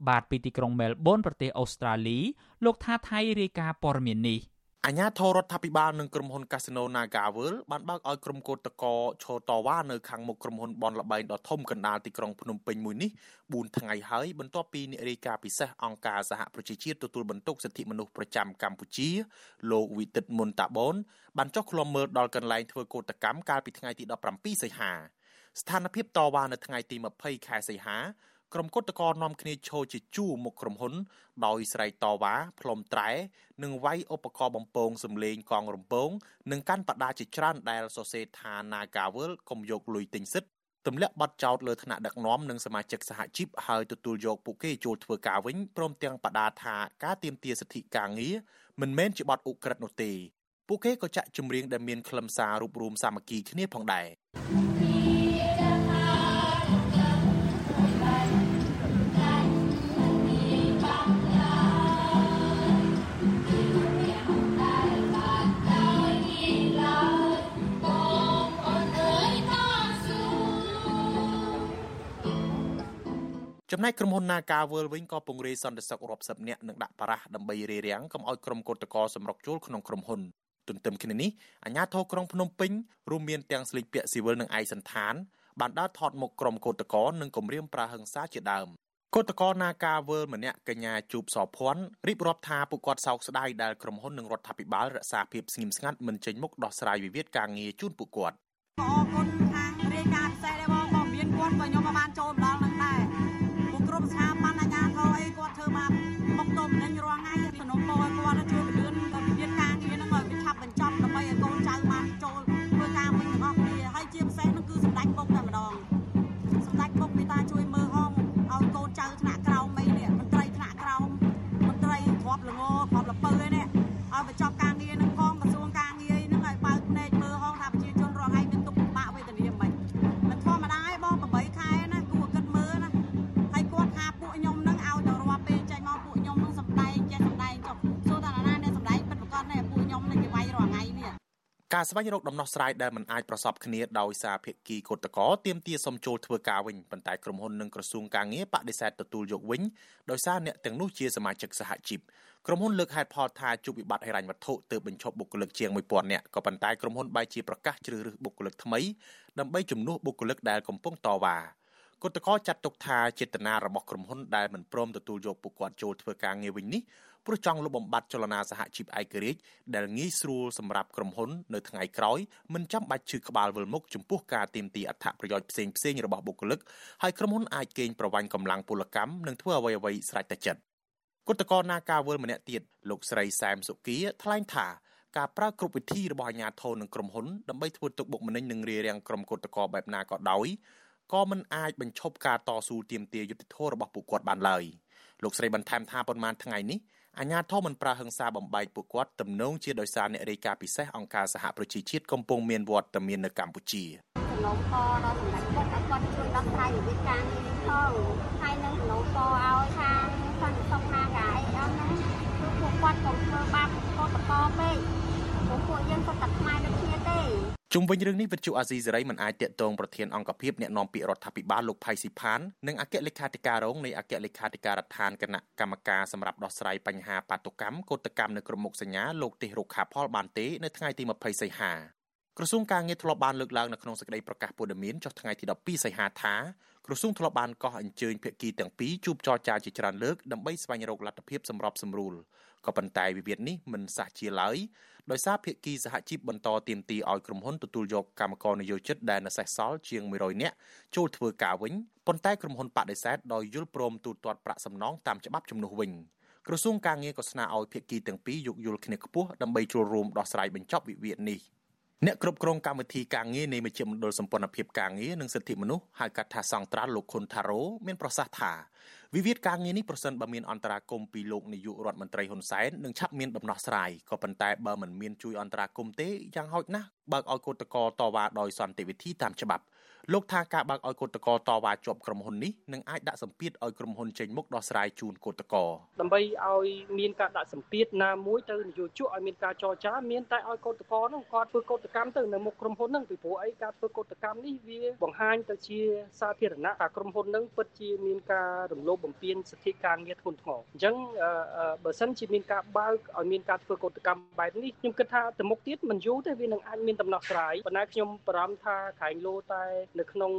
[SPEAKER 4] បាទពីទីក្រុងមែលប៊នប្រទេសអូស្ត្រាលីលោកថាថៃរាយការណ៍ព័ត៌មាននេះ
[SPEAKER 15] អាញាធរដ្ឋាភិបាលនិងក្រុមហ៊ុន Casino NagaWorld បានបើកឲ្យក្រុមកោតតកឈរតវ៉ានៅខាងមុខក្រុមហ៊ុនបនលបែងដ៏ធំកណ្ដាលទីក្រុងភ្នំពេញមួយនេះ4ថ្ងៃហើយបន្ទាប់ពីអ្នករាយការណ៍ពិសេសអង្គការសហប្រជាជាតិទទួលបន្ទុកសិទ្ធិមនុស្សប្រចាំកម្ពុជាលោកវិទិតមុនតាបូនបានចុះឃ្លាំមើលដល់កន្លែងធ្វើកោតកម្មកាលពីថ្ងៃទី17សីហាស្ថានភាពតវ៉ានៅថ្ងៃទី20ខែសីហា ក្រុមគឧតកោនាំគ្នាឈរជាជួរមុខក្រុមហ៊ុន ដោយស្រែកតវ៉ាផ្លុំត្រែនិងវាយឧបករណ៍បំពងសម្លេងកងរំពងនិងកាន់បដាជាច្រើនដែលសរសេរថា Nagawal កុំយកលុយទិញសិទ្ធទម្លាក់បទចោទលើថ្នាក់ដឹកនាំនិងសមាជិកសហជីពហើយទទួលយកពួកគេចូលធ្វើការវិញព្រមទាំងបដាថាការទាមទារសិទ្ធិការងារមិនមែនជាបទឧក្រិដ្ឋនោះទេពួកគេក៏ចាក់ចម្រៀងដែលមានខ្លឹមសាររូបរួមសាមគ្គីគ្នាផងដែរ ចំណែកក្រុមហ៊ុន Naga World វិញក៏ពង្រាយសន្តិសុខរាប់សិបនាក់និងដាក់បារះដើម្បីរារាំងកុំឲ្យក្រុមកោតក្រសម្រុកចូលក្នុងក្រុមហ៊ុនទន្ទឹមគ្នានេះអាជ្ញាធរក្រុងភ្នំពេញរួមមានទាំងស្លៀកពាក់ស៊ីវិលនិងឯកសណ្ឋានបានដើរថតមុខក្រុមកោតក្រនិងគម្រាមប្រើហិង្សាជាដើមកោតក្រ Naga World ម្នាក់កញ្ញាជូបសភ័ណ្ឌរៀបរាប់ថាពួកគាត់សោកស្ដាយដែលក្រុមហ៊ុននិងរដ្ឋាភិបាលរក្សាភាពស្ងៀមស្ងាត់មិនចេញមុខដោះស្រាយវិវាទការងារជូនពួកគាត់
[SPEAKER 16] អរគុណខាងរាយការណ៍ពិសេសដែរបងក៏មានគាត់ក៏ខ្ញុំក៏បានចូល mga 40
[SPEAKER 15] ការស្វែងរកដំណោះស្រាយដែលមិនអាចប្រសពគ្នាដោយសារភាគីកូតកោទាមទារសុំចូលធ្វើការវិញប៉ុន្តែក្រុមហ៊ុននិងក្រសួងការងារបដិសេធទទួលយកវិញដោយសារអ្នកទាំងនោះជាសមាជិកសហជីពក្រុមហ៊ុនលើកហេតុផលថាជួបវិបត្តិហិរញ្ញវត្ថុទើបបញ្ឈប់បុគ្គលិកជាង1000នាក់ក៏ប៉ុន្តែក្រុមហ៊ុនបែរជាប្រកាសជ្រើសរើសបុគ្គលិកថ្មីដើម្បីជំនួសបុគ្គលិកដែលកំពុងតវ៉ាគឧតកោចាត់ទុកថាចេតនារបស់ក្រុមហ៊ុនដែលមិនព្រមទទួលយកពួកគាត់ចូលធ្វើការងារវិញនេះ ព្រោះចង់លុបបំបាត់ចលនាសហជីពឯករាជ្យដែលងាយស្រួលសម្រាប់ក្រុមហ៊ុននៅថ្ងៃក្រោយមិនចាំបាច់ឈឺក្បាលវិលមុខចំពោះការទាមទារអត្ថប្រយោជន៍ផ្សេងផ្សេងរបស់បុគ្គលិកហើយក្រុមហ៊ុនអាចកេងប្រវ័ញ្ចកម្លាំងពលកម្មនិងធ្វើអ្វីអ្វីស្រេចតែចិត្តគណៈករនាការវិលម្នាក់ទៀតលោកស្រីសែមសុគាថ្លែងថាការប្រើគ្រប់វិធីរបស់អាជ្ញាធរនិងក្រុមហ៊ុនដើម្បីធ្វើទុកបុកម្នេញនិងរារាំងក្រុមគឧតកោបែបណាក៏ដោយក៏មិនអាចបញ្ឈប់ការតស៊ូទាមទារយុត្តិធម៌របស់ពួកគាត់បានឡើយលោកស្រីបន្ថែមថាប៉ុន្មានថ្ងៃនេះ អាញាធមមិនប្រើហិង្សាបំបែកពួកគាត់ទំនងជាដោយសារអ្នករាយការណ៍ពិសេសអង្គការសហប្រជាជាតិកំពុងមានវត្តមាននៅកម្ពុជា
[SPEAKER 16] សំណូមពរដល់សម្ដេចពុកឲ្យគាត់ជួយដោះស្រាយវិវាទការងារនេះផងហើយនឹងសំណូមពរឲ្យខាងសន្តិសុខណាកាអីអស់ហ្នឹងគឺពួកគាត់កុំធ្វើបាបកតកពេកព្រោះពួកយើងសុទ្ធតែខ្មែរដូចគ្នាទេ
[SPEAKER 15] ជុំវិញរឿងនេះវិទ្យុអាស៊ីសេរីមិនអាចតាក់ទងប្រធានអង្គភិបអ្នកនាំពាក្យរដ្ឋាភិបាលលោកផៃស៊ីផាននិងអគ្គលេខាធិការរងនៃអគ្គលេខាធិការដ្ឋានគណៈកម្មការសម្រាប់ដោះស្រាយបញ្ហាបាតុកម្មកោតកម្មនៅក្រុមមុខសញ្ញាលោកទេសរុក្ខាផលបានទេនៅថ្ងៃទី20សីហាក្រសួងការងារធ្លាប់បានលើកឡើងនៅក្នុងសេចក្តីប្រកាសព័ត៌មានចុះថ្ងៃទី12សីហាថា ក្រសួងធ្លាប់បានកោះអញ្ជើញភាគីទាំងពីរជួបចរចាជាច្រើនលើកដើម្បីស្វែងរកលទ្ធភាពសម្របសម្រួលក៏ប៉ុន្តែវិវាទនេះមិនសះជាឡើយដោយសារភាគីសហជីពបន្តទាមទារឲ្យក្រុមហ៊ុនទទួលយកកម្មករនិយោជិតដែលនៅសេសសល់ជាង100នាក់ចូលធ្វើការវិញប៉ុន្តែក្រុមហ៊ុនបដិសេធដោយយល់ព្រមទូទាត់ប្រាក់សំណងតាមច្បាប់ជំនួសវិញក្រសួងការងារក៏ស្នើឲ្យភាគីទាំងពីរយោគយល់គ្នាខ្ពស់ដើម្បីចូលរួមដោះស្រាយបញ្ចប់វិវាទនេះ អ្នកគ្រប់គ្រងកម្មវិធីការងារនៃមជ្ឈមណ្ឌលសម្ព័ន្ធភាពការងារនិងសិទ្ធិមនុស្សហៅកាត់ថាសង្ត្រាល់លោកខុនថារ៉ូមានប្រសាសន៍ថាវិវាទការងារនេះប្រសិនបើមានអន្តរាគមពីលោកនាយករដ្ឋមន្ត្រីហ៊ុនសែននឹងឆាប់មានដំណោះស្រាយក៏ប៉ុន្តែបើមិនមានជួយអន្តរាគមទេយ៉ាងហោចណាស់បើកឲ្យកោតក្រតវ៉ាដោយសន្តិវិធីតាមច្បាប់ លោកថាការបើកឲ្យកោតក្រតវ៉ាជាប់ក្រុមហ៊ុននេះនឹងអាចដាក់សម្ពាធឲ្យក្រុមហ៊ុនចេញមុខដោះស្រាយជូនកោតក្រ
[SPEAKER 7] ដើម្បីឲ្យមានការដាក់សម្ពាធណាមួយទៅនយោជកឲ្យមានការចរចាមានតែឲ្យកោតក្រនោះគាត់ធ្វើកោតកម្មទៅនៅមុខក្រុមហ៊ុនហ្នឹងពីព្រោះអីការធ្វើកោតកម្មនេះវាបង្ហាញទៅជាសាធារណៈថាក្រុមហ៊ុនហ្នឹងពិតជាមានការ
[SPEAKER 17] រំលោភបំពានសិទ្ធិការងារធ្ងន់ធ្ងរអញ្ចឹងបើសិនជាមានការបើកឲ្យមានការធ្វើកោតកម្មបែបនេះខ្ញុំគិតថាទៅមុខទៀតមិនយូរទេវានឹងអាចមានដំណោះស្រាយប៉ុន្តែខ្ញុំបារម្ភថាក្រែងលោតែនៅក្នុង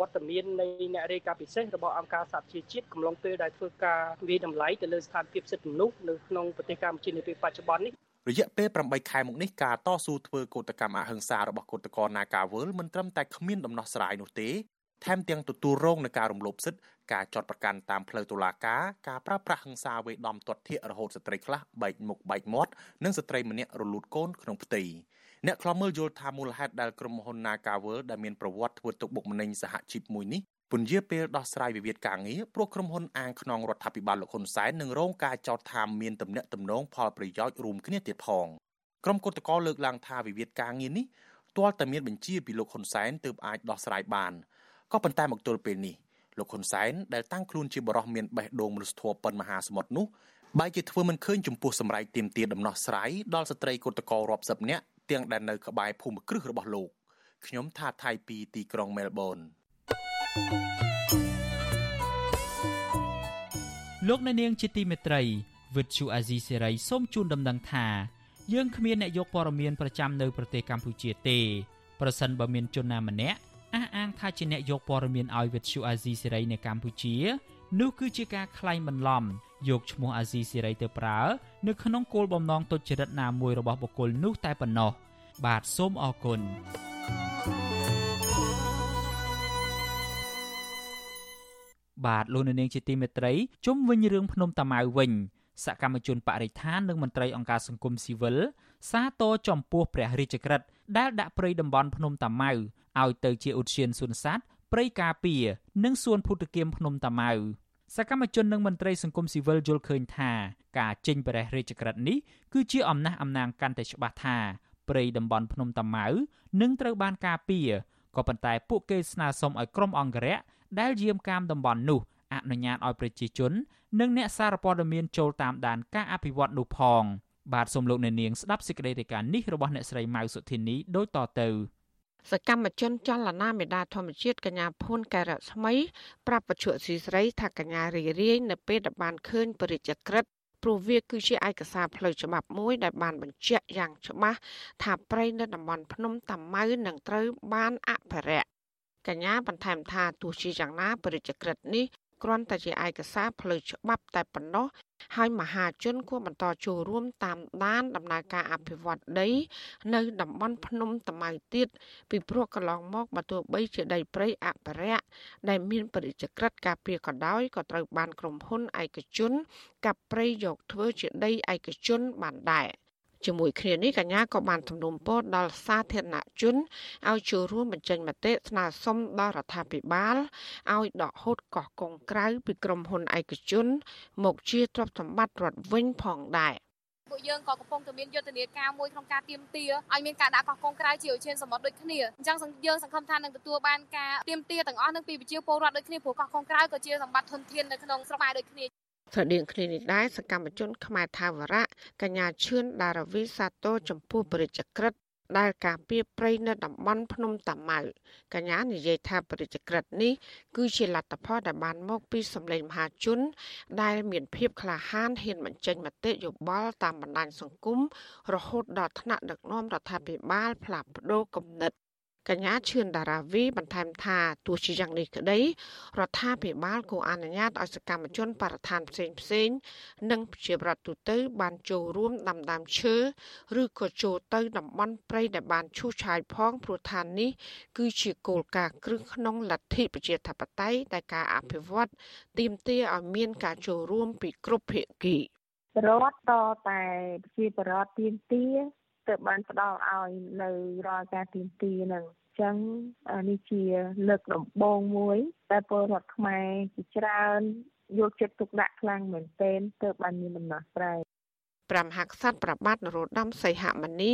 [SPEAKER 17] វត្តមាននៃអ្នករាយការណ៍ពិសេសរបស់អង្គការសហជីវជាតិកំឡុងពេលដែលធ្វើការវិតម្លៃទៅលើស្ថានភាពសិទ្ធិមនុស្សនៅក្នុងប្រទេសកម្ពុជានាពេលបច្ចុប្បន្ននេះ
[SPEAKER 15] រយៈពេល8ខែមកនេះការតស៊ូធ្វើកោតកម្មអហិង្សារបស់កោតក្រ Nagawal មិនត្រឹមតែគ្មានដំណោះស្រាយនោះទេថែមទាំងទទួលរងនឹងការរំលោភសិទ្ធិការចាត់ប្រកាន់តាមផ្លូវតុលាការការប្រើប្រាស់ហិង្សាវេដំទាត់ធាករហូតស្ត្រីខ្លះបែកមុខបែកមាត់និងស្ត្រីម្នាក់រលូតកូនក្នុងផ្ទៃ អ្នកខ្លំមើលយល់ថាមូលហេតុដែលក្រុមហ៊ុន Nagawal ដែលមានប្រវត្តិធ្វើទុកបុកម្នេញសហជីពមួយនេះពន្យាពេលដោះស្រាយវិវាទការងារព្រោះក្រុមហ៊ុនអាងខ្នងរដ្ឋាភិបាលលោកហ៊ុនសែននឹងរងការចោទថាមានទំនាក់ទំនងផលប្រយោជន៍រួមគ្នាទៀតផងក្រុមគឧតកោលើកឡើងថាវិវាទការងារនេះទាល់តែមានបញ្ជាពីលោកហ៊ុនសែនទើបអាចដោះស្រាយបានក៏ប៉ុន្តែមកទល់ពេលនេះលោកហ៊ុនសែនដែលតាំងខ្លួនជាបរិះមានបេះដូងមនុស្សធម៌ប៉ុនមហាសមុទ្រនោះបែរជាធ្វើមិនឃើញចំពោះសម្រែកទៀមទាដំណោះស្រាយដល់ស្ត្រីគឧតកោរាប់សិបនាក់ ទាំងដែលនៅក្បែរភូមិគ្រឹះរបស់លោកខ្ញុំថាថៃពីទីក្រុងមែលប៊ន
[SPEAKER 4] លោកអ្នកនាងជាទីមេត្រីវិទ្យុអាស៊ីសេរីសូមជូនដំណឹងថាយើងគ្មានអ្នកយកព័ត៌មានប្រចាំនៅប្រទេសកម្ពុជាទេប្រសិនបើមានជនណាម្នាក់អះអាងថាជាអ្នកយកព័ត៌មានឲ្យវិទ្យុអាស៊ីសេរីនៅកម្ពុជានោះគឺជាការក្លែងបន្លំ យកឈ្មោះអាស៊ីសេរីទៅប្រើនៅក្នុងគោលបំណងទុច្ចរិតណាមួយរបស់បុគ្គលនោះតែប៉ុណ្ណោះបាទសូមអរគុណបាទលោកនាងជាទីមេត្រីជុំវិញរឿងភ្នំតាម៉ៅវិញសកម្មជនបរិស្ថាននិងមន្ត្រីអង្គការសង្គមស៊ីវិលសាទរចំពោះព្រះរាជក្រឹត្យដែលដាក់ព្រៃតំបន់ភ្នំតាម៉ៅឲ្យទៅជាឧទ្យានសួនសត្វព្រៃការពារនិងសួនភូតគាមភ្នំតាម៉ៅ សកម្មជននិងមន្ត្រីសង្គមស៊ីវិលយល់ឃើញថាការចេញព្រះរាជក្រឹត្យនេះគឺជាអំណះអំណាងកាន់តែច្បាស់ថាព្រៃតំបន់ភ្នំតាម៉ៅនឹងត្រូវបានការពារក៏ប៉ុន្តែពួកគេស្នើសុំឲ្យក្រុមអង្គរៈដែលយាមកាមតំបន់នោះអនុញ្ញាតឲ្យប្រជាជន និងអ្នកសារព័ត៌មានចូលតាមដានការអភិវឌ្ឍនោះផង បាទសូមលោកអ្នកនាងស្ដាប់សេចក្តីរាយការណ៍នេះរបស់អ្នកស្រីម៉ៅសុធីនីដូចតទៅ
[SPEAKER 18] សកម្មជនចលនាមេដាធម្មជាតិកញ្ញាភួនកែរស្មី ប្រាប់បច្ចុប្បន្នស៊ីស្រីថាកញ្ញារីរាយនៅពេលដែលបានឃើញបរិជ្ជក្រិតព្រោះវាគឺជាឯកសារផ្លូវច្បាប់មួយដែលបានបញ្ជាក់យ៉ាងច្បាស់ថាប្រៃនៅតំបន់ភ្នំតាម៉ៅនឹងត្រូវបានអភិរក្សកញ្ញាបន្ថែមថាទោះជាយ៉ាងណាបរិជ្ជក្រិតនេះ គ្រាន់តែជាឯកសារផ្លូវច្បាប់តែប៉ុណ្ណោះហើយមហាជនគួរបន្តចូលរួមតាមដានដំណើរការអភិវឌ្ឍដី នៅតំបន់ភ្នំតាម៉ៅទៀតពីព្រោះកន្លងមកបើទោះបីជាដីព្រៃអភិរក្សដែលមានបរិយាក្រិតការពារក៏ដោយក៏ត្រូវបានក្រុមហ៊ុនឯកជន កាប់ព្រៃយកធ្វើជាដីឯកជនបានដែរ ជាមួយគ្នានេះកញ្ញាក៏បានទំនុំពរដល់សាធារណជនឲ្យចូលរួមបញ្ចេញមតិស្នើសុំដល់រដ្ឋាភិបាលឲ្យដកហូតកោះកុងក្រៅពីក្រុមហ៊ុនឯកជន មកជាទ្រព្យសម្បត្តិរដ្ឋវិញផងដែរ
[SPEAKER 19] ពួកយើងក៏កំពុងតែមានយុទ្ធនាការមួយក្នុងការទៀមទាឲ្យមានការដាក់កោះកុងក្រៅជាឧឈានសមុទ្រដូចគ្នាអញ្ចឹងយើងសង្ឃឹមថានឹងទទួលបានការទៀមទាទាំងអស់នឹងពីប្រជាពលរដ្ឋដូចគ្នាព្រោះកោះកុងក្រៅក៏ជាសម្បត្តិធនធាននៅក្នុងស្រុកខ្មែរដូចគ្នា
[SPEAKER 18] ស្រដៀងគ្នានេះដែរសកម្មជន ខ្មែរថាវរៈកញ្ញាឈឿនដារវីសាទរចំពោះបរិជ្ជក្រិតដែលការពីប្រៃនៅតំបន់ភ្នំតាម៉ៅកញ្ញានិយាយថាបរិជ្ជក្រិតនេះគឺជាលទ្ធផលដែលបានមកពីសម្លេងមហាជន ដែលមានភាពក្លាហានហ៊ានបញ្ចេញមតិយោបល់តាមបណ្ដាញសង្គមរហូតដល់ថ្នាក់ដឹកនាំរដ្ឋាភិបាលផ្លាស់ប្ដូរគំនិត កញ្ញាឈឿនដារាវីបន្ថែមថាទោះជាយ៉ាងនេះក្តីរដ្ឋាភិបាលគួរអនុញ្ញាតឲ្យសកម្មជនបរិស្ថានផ្សេងផ្សេងនិងប្រជាប្រដ្ឋទូទៅ បានចូលរួមដាំដើមឈើឬក៏ចូលទៅតំបន់ព្រៃដែលបានឈូសឆាយផងព្រោះឋាននេះ គឺជាគោលការណ៍គ្រឹះក្នុងលទ្ធិប្រជាធិបតេយ្យដែលការអភិវឌ្ឍទាមទារឲ្យមានការចូលរួមពីគ្រប់ភាគី
[SPEAKER 20] រដ្ឋតតែប្រជាប្រដ្ឋទាមទារ ទើបបានផ្ដល់ឲ្យនៅរាល់ការទីមទីហ្នឹងចឹងនេះជាលើកដំបូងមួយតែពលរដ្ឋខ្មែរជាច្រើនយកចិត្តទុកដាក់ខ្លាំងមែនទែនទើបបានមានដំណោះស្រាយ
[SPEAKER 18] ព្រះមហាក្សត្រប្របាទនរោត្តមសីហមុនី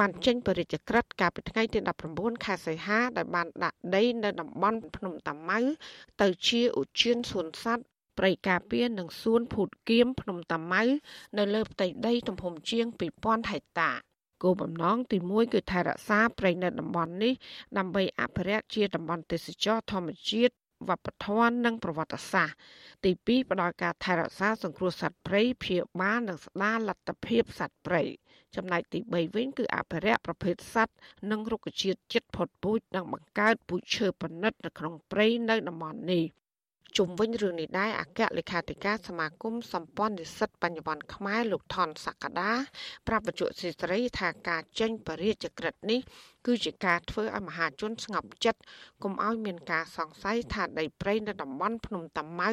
[SPEAKER 18] បានចេញបរិយាក្រិតកាលពីថ្ងៃទី19ខែសីហាដែលបានដាក់ដីនៅតំបន់ភ្នំតាម៉ៅទៅជាឧទ្យានសួនសត្វព្រៃការពារនិងសួនភូតគៀមភ្នំតាម៉ៅនៅលើផ្ទៃដីទំហំជាង2000ហិកតា គោលបំណងទី1គឺថែរក្សាព្រៃនៅតំបន់នេះដើម្បីអភិរក្សជាតំបន់ទេសចរធម្មជាតិវប្បធម៌និងប្រវត្តិសាស្ត្រទី2ផ្ដល់ការថែរក្សាសង្គ្រោះសត្វព្រៃព្យាបាលនិងស្ដារលទ្ធភាពសត្វព្រៃចំណែកទី3វិញគឺអភិរក្សប្រភេទសត្វនិងរុក្ខជាតិជិតផុតពូជនិងបង្កើតពូជឈើប្រណិតនៅក្នុងព្រៃនៅតំបន់នេះ ជុំវិញរឿងនេះដែរអគ្គលេខាធិការសមាគមសម្ព័ន្ធនិស្សិតបញ្ញវន្តខ្មែរលោកថនសក្តាប្រាប់វិទ្យុស៊ីស្រីថាការចេញបរិយាក្រិតនេះគឺជាការធ្វើឲ្យមហាជនស្ងប់ចិត្តកុំឲ្យមានការសង្ស័យថាដីព្រៃនៅតំបន់ភ្នំតាម៉ៅ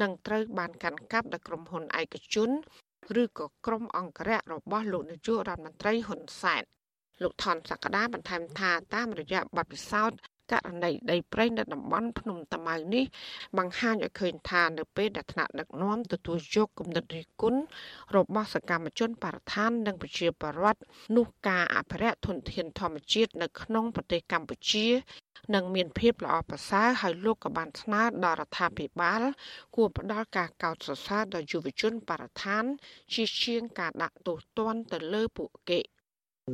[SPEAKER 18] នឹងត្រូវបានកាន់កាប់ដោយក្រុមហ៊ុនឯកជនឬក៏ក្រុមអង្គរៈរបស់លោកនាយករដ្ឋមន្ត្រីហ៊ុនសែនលោកថនសក្តាបន្ថែមថាតាមរយៈបទពិសោធន៍ ករណីដីព្រៃនៅតំបន់ភ្នំតាម៉ៅនេះបង្ហាញឲ្យឃើញថានៅពេលដែលថ្នាក់ដឹកនាំទទួលយកគំនិតរិះគន់របស់សកម្មជនបរិស្ថាននិងប្រជាពលរដ្ឋនោះការអភិរក្សធនធានធម្មជាតិនៅក្នុងប្រទេសកម្ពុជានឹងមានភាពល្អប្រសើរហើយលោកក៏បានស្នើដល់រដ្ឋាភិបាល គួរផ្ដល់ការកោតសរសើរដល់យុវជនបរិស្ថាន ជាជាងការដាក់ទោសទណ្ឌទៅលើពួកគេ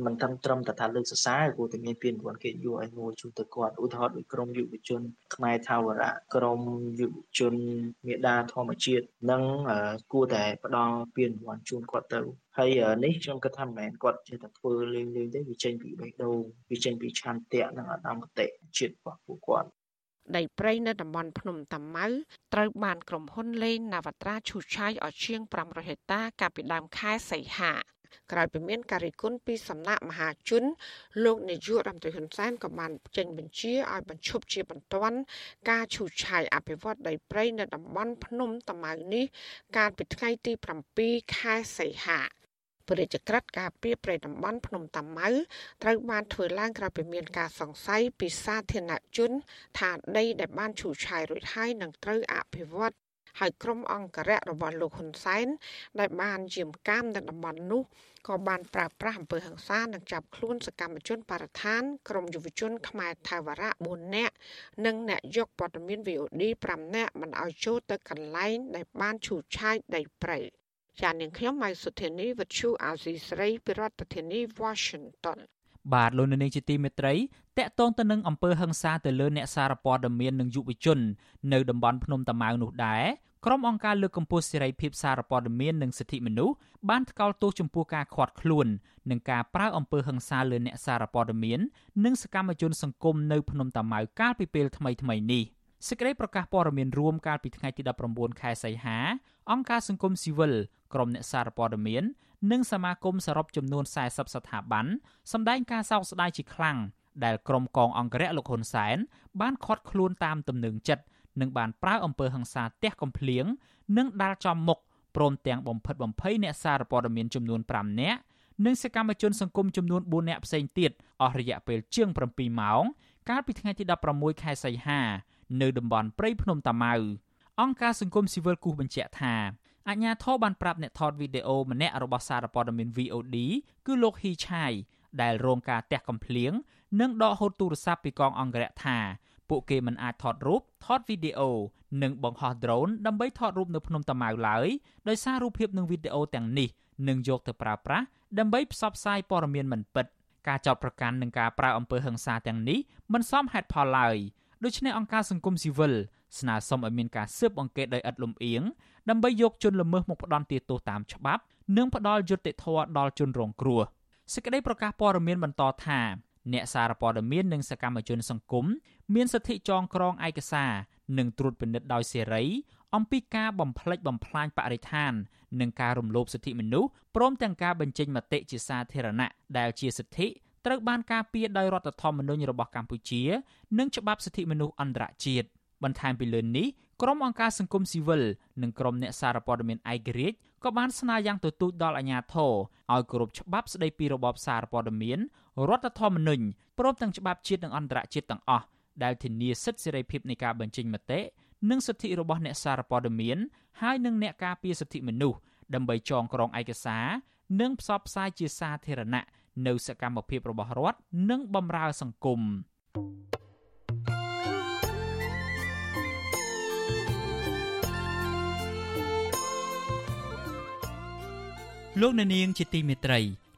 [SPEAKER 21] មិនត្រឹមត្រឹមតែថាលើកសរសើរគួរតែមានពានរង្វាន់កិត្តិយសឲ្យមួយជូនទៅគាត់ឧទាហរណ៍ដូចក្រុមយុវជនខ្មែរថាវរៈក្រុមយុវជនមេដាធម្មជាតិនិងគួរតែផ្ដល់ពានរង្វាន់ជូនគាត់ទៅហើយនេះខ្ញុំគិតថាមិនមែនគាត់ចេះតែធ្វើលេងលេងទេវាចេញពីបេះដូងវាចេញពីឆន្ទៈនិងអត្តមគតិជាតិរបស់ពួកគាត់
[SPEAKER 18] ដីព្រៃនៅតំបន់ភ្នំតាម៉ៅត្រូវបានក្រុមហ៊ុនលេងនាវត្រាឈូឆាយឲ្យជាង500ហិកតាកាលពីដើមខែសីហា ក្រោយពីមានការរិះគន់ពីសំណាក់មហាជន លោកនាយករដ្ឋមន្ត្រីហ៊ុនសែនក៏បានចេញបញ្ជាឲ្យបញ្ឈប់ជាបន្ទាន់ការឈូសឆាយអភិវឌ្ឍដីព្រៃនៅតំបន់ភ្នំតាម៉ៅនេះកាលពីថ្ងៃទី7ខែសីហាព្រះរាជក្រឹត្យការពីប្រៃតំបន់ភ្នំតាម៉ៅត្រូវបានធ្វើឡើងក្រោយពីមានការសង្ស័យពីសាធារណជន ថាដីដែលបានឈូសឆាយរួចហើយនឹងត្រូវអភិវឌ្ឍ ហើយក្រុមអង្គរៈរបស់លោកហ៊ុនសែនដែលបានយាមកាមនៅតំបន់នោះក៏បានប្រើប្រាស់អំពើហិង្សានិងចាប់ខ្លួនសកម្មជនបរិស្ថានក្រុមយុវជនខ្មែរថាវរៈ4នាក់និងអ្នកយកព័ត៌មាន VOD 5នាក់មិនឲ្យចូលទៅកន្លែងដែលបានឈូសឆាយដីព្រៃចាននាងខ្ញុំម៉ៃសុធានីវិទ្យុអាស៊ីស្រី ពីរដ្ឋធានី Washington
[SPEAKER 4] បាទលោកនាងជាទីមេត្រី តកតងទៅនឹងអំពើហិង្សាទៅលើអ្នកសារព័ត៌មាននិងយុវជន នៅតំបន់ភ្នំតាម៉ៅនោះដែរក្រុមអង្គការលើកកម្ពស់សេរីភាពសារព័ត៌មាននិងសិទ្ធិមនុស្សបានថ្កោលទោសចំពោះការខាត់ខ្លួននិងការប្រើអំពើហិង្សាលើអ្នកសារព័ត៌មាននិងសកម្មជនសង្គមនៅភ្នំតាម៉ៅកាលពីពេលថ្មីៗនេះសេចក្តីប្រកាសព័ត៌មានរួមកាលពីថ្ងៃទី19ខែសីហាអង្គការសង្គមស៊ីវិលក្រុមអ្នកសារព័ត៌មាន និងសមាគមសរុបចំនួន40ស្ថាប័នសម្ដែងការសោកស្ដាយជាខ្លាំង ដែលក្រុមកងអង្គរៈលោកហ៊ុនសែន បានខាត់ខ្លួនតាមទំនឹងចិត្តនិងបានប្រើអំពើហិង្សាទះកំភ្លៀងនិងដាល់ចំមុខព្រមទាំងបំផិតបំភ័យអ្នកសារព័ត៌មានចំនួន5នាក់និងសកម្មជនសង្គមចំនួន4នាក់ផ្សេងទៀតអស់រយៈពេលជាង7ម៉ោង កាលពីថ្ងៃទី16ខែសីហានៅតំបន់ព្រៃភ្នំតាម៉ៅអង្គការសង្គមស៊ីវិលគូសបញ្ជាក់ថាអាជ្ញាធរបានប្រាប់អ្នកថតវីដេអូម្នាក់របស់សារព័ត៌មាន VOD គឺលោកហ៊ីឆាយដែលរងការទះកំភ្លៀង និងដកហូតទូរស័ព្ទពីកងអង្គរៈថាពួកគេមិនអាចថតរូបថតវីដេអូនិងបង្ហោះ drone ដើម្បីថតរូបនៅភ្នំតាម៉ៅឡើយដោយសាររូបភាពនិងវីដេអូទាំងនេះនឹងយកទៅប្រើប្រាស់ដើម្បីផ្សព្វផ្សាយព័ត៌មានមិនពិតការចោទប្រកាន់និងការប្រើអំពើហិង្សាទាំងនេះមិនសមហេតុផលឡើយដូច្នេះអង្គការសង្គមស៊ីវិលស្នើសុំឲ្យមានការស៊ើបអង្កេតដោយឥតលំអៀងដើម្បីយកជនល្មើសមកផ្ដន្ទាទោសតាមច្បាប់ និងផ្ដល់យុត្តិធម៌ដល់ជនរងគ្រោះសេចក្តីប្រកាសព័ត៌មានបន្តថា អ្នកសារព័ត៌មាននិងសកម្មជនសង្គមមានសិទ្ធិចងក្រងឯកសារនិងត្រួតពិនិត្យដោយសេរីអំពីការបំផ្លិចបំផ្លាញបរិស្ថាន និងការរំលោភសិទ្ធិមនុស្សព្រមទាំងការបញ្ចេញមតិជាសាធារណៈដែលជាសិទ្ធិត្រូវបានការពារដោយរដ្ឋធម្មនុញ្ញរបស់កម្ពុជា និងច្បាប់សិទ្ធិមនុស្សអន្តរជាតិបន្ថែមពីលើនេះក្រុមអង្គការសង្គមស៊ីវិលនិងក្រុមអ្នកសារព័ត៌មានឯករាជ្យក៏បានស្នើយ៉ាងទទូចដល់អាជ្ញាធរឲ្យគោរពច្បាប់ស្តីពីរបបសារព័ត៌មាន រដ្ឋធម្មនុញ្ញព្រមទាំងច្បាប់ជាតិនិងអន្តរជាតិទាំងអស់ដែលធានាសិទ្ធិសេរីភាពនៃការបញ្ចេញមតិនិងសិទ្ធិរបស់អ្នកសារព័ត៌មានហើយនិងអ្នកការពារសិទ្ធិមនុស្សដើម្បីចងក្រងឯកសារនិងផ្សព្វផ្សាយជាសាធារណៈនៅសកម្មភាពរបស់រដ្ឋនិងបម្រើសង្គមលោកអ្នកនាងជាទីមេត្រី